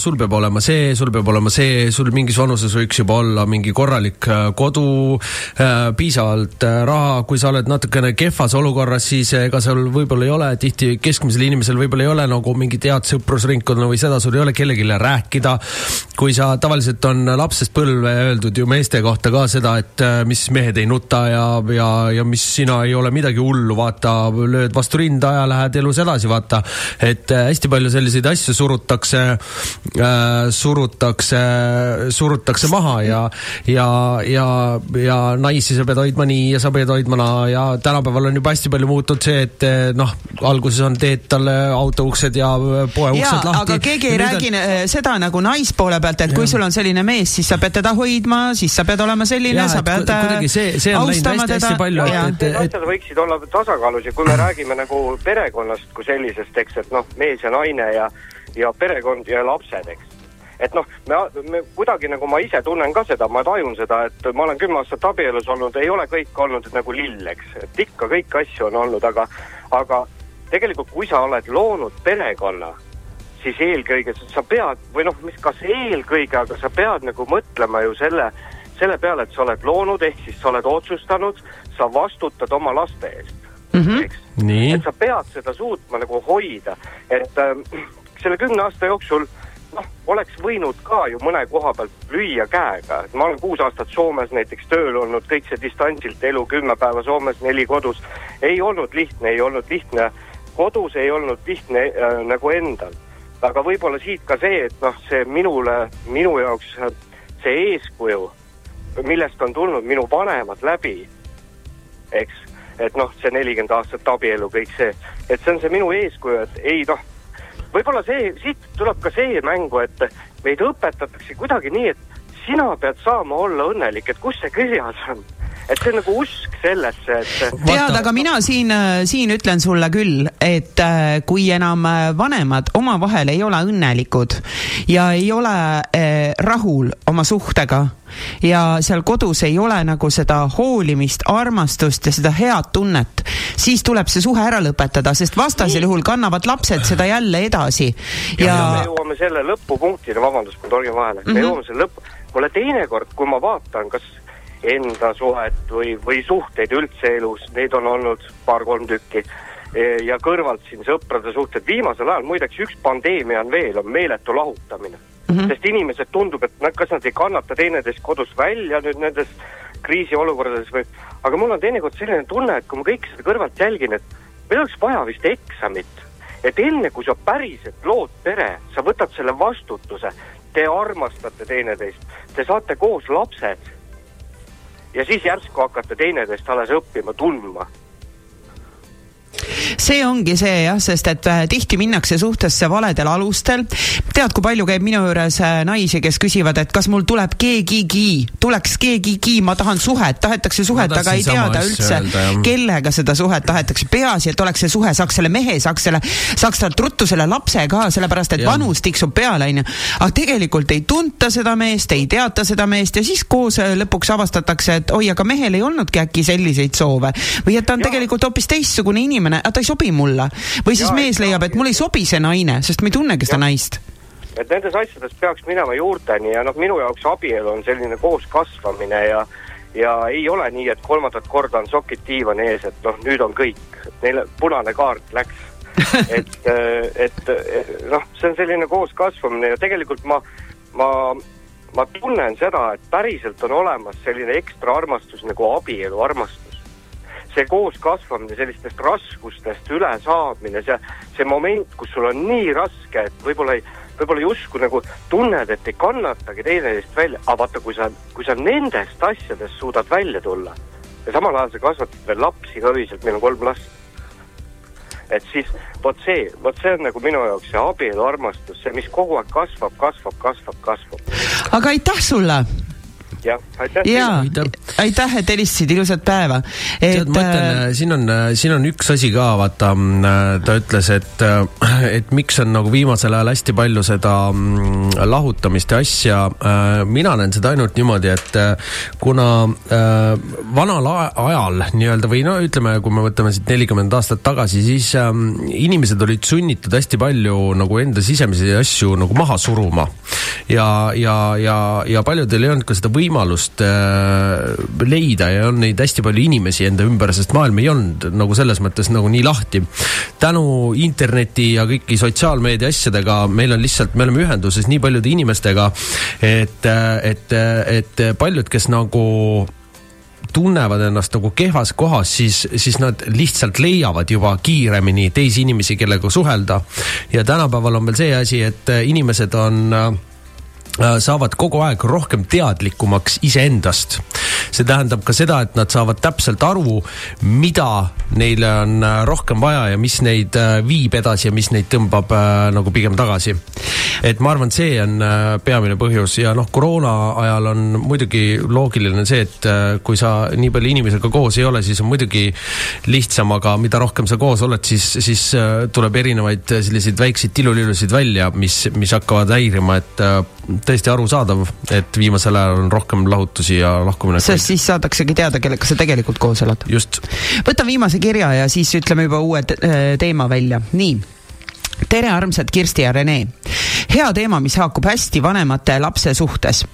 Speaker 3: sul peab olema see, sul peab olema see, sul mingis vanuses võiks juba olla mingi korralik kodu, piisavalt raha, kui sa oled natukene kehvas olukorras, siis ega sul võib-olla ei ole, tihti keskmisel inimesel võib-olla ei ole nagu mingit head sõprusringkonda või seda, sul ei ole kellelegi rääkida. kui sa, tavaliselt on lapsest põlve öeldud ju meeste kohta ka seda, et äh, mis mehed ei nuta ja, ja, ja mis sina ei ole midagi hullu, vaata, lööd vastu rinda ja lähed elus edasi, vaata. et äh, hästi palju selliseid asju surutakse äh,, surutakse, surutakse maha ja, ja, ja, ja naisi sa pead hoidma nii ja sa pead hoidma naa ja tänapäeval on juba hästi palju muutunud see, et äh, noh, alguses on, teed talle autouksed uksed ja äh, poe uksed lahti.
Speaker 2: aga keegi ei räägi on... Äh, seda nagu naispoole pealt, et ja. kui sul on selline mees, siis sa pead teda hoidma, siis sa pead olema selline, sa pead
Speaker 3: äh, kuidagi see, see on läinud hästi, hästi palju.
Speaker 7: Need asjad võiksid olla tasakaalus ja kui me räägime nagu perekonnast kui sellisest, eks, et noh, mees ja naine ja, ja perekond ja lapsed, eks et noh, me, me kuidagi nagu ma ise tunnen ka seda, ma tajun seda, et ma olen kümme aastat abielus olnud, ei ole kõik olnud nagu lill, eks, et ikka kõiki asju on olnud, aga, aga tegelikult kui sa oled loonud perekonna, siis eelkõige sa pead või noh, mis, kas eelkõige, aga sa pead nagu mõtlema ju selle, selle peale, et sa oled loonud, ehk siis sa oled otsustanud, sa vastutad oma laste eest.
Speaker 2: Mm. -hmm.
Speaker 7: eks, et sa pead seda suutma nagu hoida, et äh, selle kümne aasta jooksul noh, oleks võinud ka ju mõne koha pealt lüüa käega, et ma olen kuus aastat Soomes näiteks tööl olnud, kõik see distantsilt elu, kümme päeva Soomes, neli kodus, ei olnud lihtne, ei olnud lihtne kodus ei olnud lihtne äh, nagu endal. aga võib-olla siit ka see, et noh, see minule, minu jaoks äh, see eeskuju, millest on tulnud minu vanemad läbi, eks, et noh, see nelikümmend aastat abielu, kõik see, et see on see minu eeskuju, et ei noh, võib-olla see, siit tuleb ka see mängu, et meid õpetatakse kuidagi nii, et sina pead saama olla õnnelik, et kus see kirjas on et see on nagu usk sellesse, et.
Speaker 2: tead, aga mina siin, äh, siin ütlen sulle küll, et äh, kui enam äh, vanemad omavahel ei ole õnnelikud ja ei ole eh, rahul oma suhtega ja seal kodus ei ole nagu seda hoolimist, armastust ja seda head tunnet, siis tuleb see suhe ära lõpetada, sest vastasel juhul kannavad lapsed seda jälle edasi.
Speaker 7: ja, ja me jõuame selle lõpupunktini, vabandust, ma torgin vahele mm, -hmm. me mhm. jõuame selle lõppu, mulle teinekord, kui ma vaatan, kas enda suhet või, või suhteid üldse elus, neid on olnud paar-kolm tükki. Ja kõrvalt siin sõprade suhted, viimasel ajal muideks üks pandeemia on veel, on meeletu lahutamine mm. -hmm. sest inimesed tundub, et nad, kas nad ei kannata teineteist kodust välja nüüd nendes kriisiolukordades või, aga mul on teinekord selline tunne, et kui ma kõike seda kõrvalt jälgin, et meil oleks vaja vist eksamit. et enne, kui sa päriselt lood pere, sa võtad selle vastutuse, te armastate teineteist, te saate koos lapsed ja siis järsku hakata teineteist alles õppima tundma
Speaker 2: see ongi see jah, sest et äh, tihti minnakse suhtesse valedel alustel. tead, kui palju käib minu juures äh, naisi, kes küsivad, et kas mul tuleb keegigi, tuleks keegigi, ma tahan suhet, tahetakse suhet, aga ei teada üldse, kellega seda suhet tahetakse. peaasi, et oleks see suhe, saaks selle mehe, saaks selle, saaks talt ruttu selle lapse ka, sellepärast et ja. vanus tiksub peale, onju. aga tegelikult ei tunta seda meest, ei teata seda meest ja siis koos äh, lõpuks avastatakse, et oi, aga mehel ei olnudki äkki selliseid soove või et ta on ja. tegelikult hoopis teistsugune inimene, aga ta ei sobi mulle. või siis ja, mees leiab, et mulle ei sobi see naine, sest ma ei tunnegi seda naist.
Speaker 7: Et nendes asjades peaks minema juurteni ja noh, minu jaoks abielu on selline kooskasvamine ja ja ei ole nii, et kolmandat korda on sokid diivani ees, et noh, nüüd on kõik, neile punane kaart läks. et, et noh, see on selline kooskasvamine ja tegelikult ma, ma, ma tunnen seda, et päriselt on olemas selline ekstra armastus nagu abielu armastus see kooskasvamine, sellistest raskustest ülesaamine, see, see moment, kus sul on nii raske, et võib-olla ei, võib-olla justkui nagu tunned, et ei kannatagi teineteist välja, aga vaata, kui sa, kui sa nendest asjadest suudad välja tulla ja samal ajal sa kasvatad veel lapsi ka ühiselt, meil on kolm last. et siis vot see, vot see on nagu minu jaoks see abielu armastus, see, mis kogu aeg kasvab, kasvab, kasvab, kasvab.
Speaker 2: aga aitäh sulle
Speaker 7: jah, aitäh.
Speaker 2: ja, aitäh, et helistasid, ilusat päeva.
Speaker 3: tead, ma ütlen, äh, äh, siin on, äh, siin on üks asi ka, vaata, mm, ta ütles, et, et miks on nagu viimasel ajal hästi palju seda mm, lahutamist ja asja. mina näen seda ainult niimoodi, et kuna vanal ajal nii-öelda või no ütleme, kui me võtame siit nelikümmend aastat tagasi, siis inimesed olid sunnitud hästi palju nagu enda sisemisi asju nagu maha suruma. ja, ja, ja, ja paljudel ei olnud ka seda võimalust võimalust äh, leida ja on neid hästi palju inimesi enda ümber, sest maailm ei olnud nagu selles mõttes nagu nii lahti. tänu interneti ja kõiki sotsiaalmeedia asjadega meil on lihtsalt, me oleme ühenduses nii paljude inimestega, et, et, et paljud, kes nagu tunnevad ennast nagu kehvas kohas, siis, siis nad lihtsalt leiavad juba kiiremini teisi inimesi, kellega suhelda. ja tänapäeval on veel see asi, et inimesed on äh, saavad kogu aeg rohkem teadlikumaks iseendast. See tähendab ka seda, et nad saavad täpselt aru, mida neile on äh, rohkem vaja ja mis neid äh, viib edasi ja mis neid tõmbab nagu pigem tagasi. et ma arvan, et see on peamine põhjus ja noh, koroona ajal on muidugi loogiline see, et kui sa nii palju inimesega koos ei ole, siis on muidugi lihtsam, aga mida rohkem sa koos oled, siis, siis tuleb erinevaid selliseid väikseid tilulilusid välja, mis, mis hakkavad häirima, et täiesti arusaadav, et viimasel ajal on rohkem lahutusi ja lahkuminekuid.
Speaker 2: Sest siis saadaksegi teada, kellega sa tegelikult koos elad.
Speaker 3: just.
Speaker 2: võta viimase kirja ja siis ütleme juba uue teema välja, nii tere, armsad Kirsti ja Rene. hea teema, mis haakub hästi vanemate ja lapse suhtes.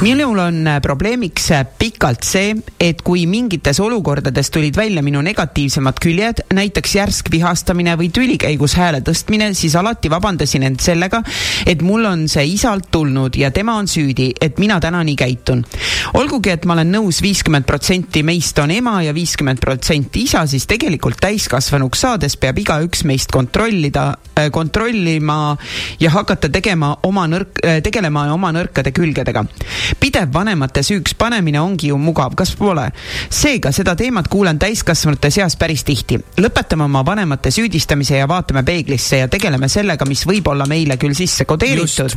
Speaker 2: minul on äh, probleemiks äh, pikalt see, et kui mingites olukordades tulid välja minu negatiivsemad küljed, näiteks järsk vihastamine või tüli käigus hääle tõstmine, siis alati vabandasin end sellega, et mul on see isalt tulnud ja tema on süüdi, et mina täna nii käitun. olgugi, et ma olen nõus, viiskümmend protsenti meist on ema ja viiskümmend protsenti isa, siis tegelikult täiskasvanuks saades peab igaüks meist kontrollida äh, kontrollima ja hakata tegema oma nõrk, äh, tegelema oma nõrkade külgedega. pidev vanemate süüks panemine ongi ju mugav, kas pole? seega seda teemat kuulen täiskasvanute seas päris tihti. lõpetame oma vanemate süüdistamise ja vaatame peeglisse ja tegeleme sellega, mis võib olla meile küll sisse kodeeritud,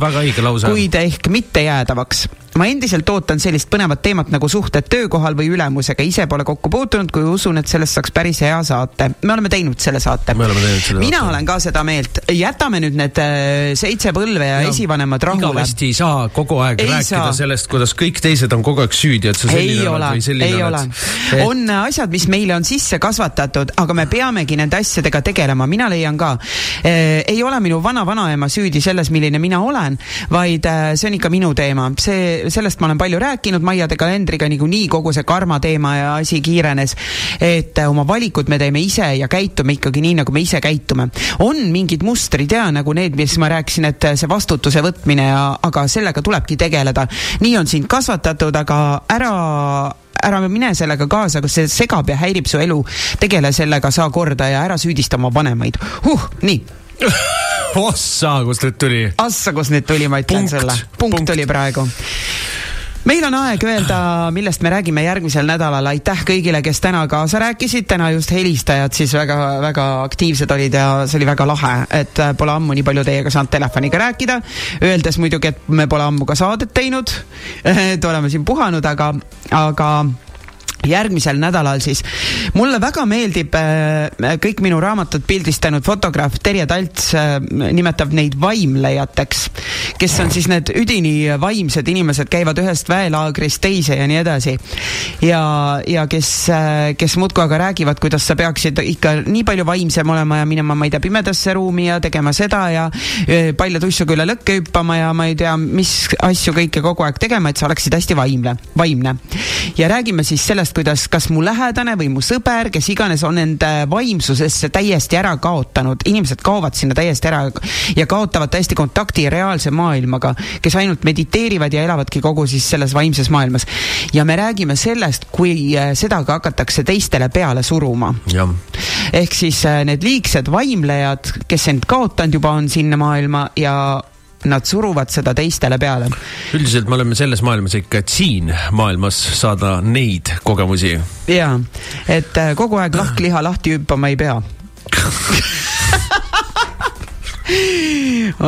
Speaker 2: kuid ehk mitte jäädavaks ma endiselt ootan sellist põnevat teemat nagu suhted töökohal või ülemusega, ise pole kokku puutunud, kui usun, et sellest saaks päris hea saate. me oleme teinud selle saate. mina saate. olen ka seda meelt, jätame nüüd need äh, seitse põlve ja, ja esivanemad rahule.
Speaker 3: igavesti ei saa kogu aeg ei rääkida saa. sellest, kuidas kõik teised on kogu aeg süüdi, et sa selline oled või selline ei oled.
Speaker 2: Et... on asjad, mis meile on sisse kasvatatud, aga me peamegi nende asjadega tegelema, mina leian ka eh,. ei ole minu vana-vanaema süüdi selles, milline mina olen, vaid see on ikka minu teema, see, sellest ma olen palju rääkinud Maiade kalendriga niikuinii kogu see karma teema ja asi kiirenes. et oma valikud me teeme ise ja käitume ikkagi nii, nagu me ise käitume. on mingid mustrid mustrid ja nagu need, mis ma rääkisin, et see vastutuse võtmine ja, aga sellega tulebki tegeleda. nii on sind kasvatatud, aga ära ära mine sellega kaasa, kas see segab ja häirib su elu, tegele sellega, saa korda ja ära süüdista oma vanemaid huh,. nii
Speaker 3: ossa, kust nüüd tuli?
Speaker 2: ossa, kust nüüd tuli, ma ütlen sulle. punkt, punkt oli praegu meil on aeg öelda, millest me räägime järgmisel nädalal. aitäh kõigile, kes täna kaasa rääkisid, täna just helistajad siis väga-väga aktiivsed olid ja see oli väga lahe, et äh, pole ammu nii palju teiega saanud telefoniga rääkida. Öeldes muidugi, et me pole ammu ka saadet teinud, et oleme siin puhanud, aga, aga järgmisel nädalal siis. mulle väga meeldib äh, kõik minu raamatut pildistanud fotograaf Terje Talts äh, nimetab neid vaimlejateks, kes on siis need üdini vaimsed inimesed, käivad ühest väelaagrist teise ja nii edasi. ja, ja kes äh,, kes muudkui aga räägivad, kuidas sa peaksid ikka nii palju vaimsem olema ja minema, ma ei tea, pimedasse ruumi ja tegema seda ja palja tussuga üle lõkke hüppama ja ma ei tea, mis asju kõike kogu aeg tegema, et sa oleksid hästi vaimne, vaimne. ja räägime siis sellest, kuidas kas mu lähedane või mu sõber, kes iganes on enda vaimsusesse täiesti ära kaotanud, inimesed kaovad sinna täiesti ära ja kaotavad täiesti kontakti reaalse maailmaga, kes ainult mediteerivad ja elavadki kogu siis selles vaimses maailmas. ja me räägime sellest, kui äh, seda ka hakatakse teistele peale suruma. ehk siis äh, need liigsed vaimlejad, kes end kaotanud juba on sinna maailma ja nad suruvad seda teistele peale.
Speaker 3: üldiselt me oleme selles maailmas ikka, et siin maailmas saada neid kogemusi.
Speaker 2: jaa, et äh, kogu aeg lahkliha lahti hüppama ei pea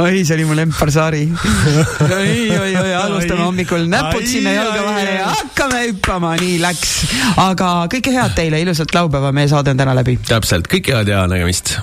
Speaker 2: oi, see oli mu lemparsaari. oi, oi, oi, alustame hommikul näpud sinna jalga vahele ja hakkame hüppama, nii läks. aga kõike head teile, ilusat laupäeva, meie saade on täna läbi.
Speaker 3: täpselt, kõike head ja nägemist.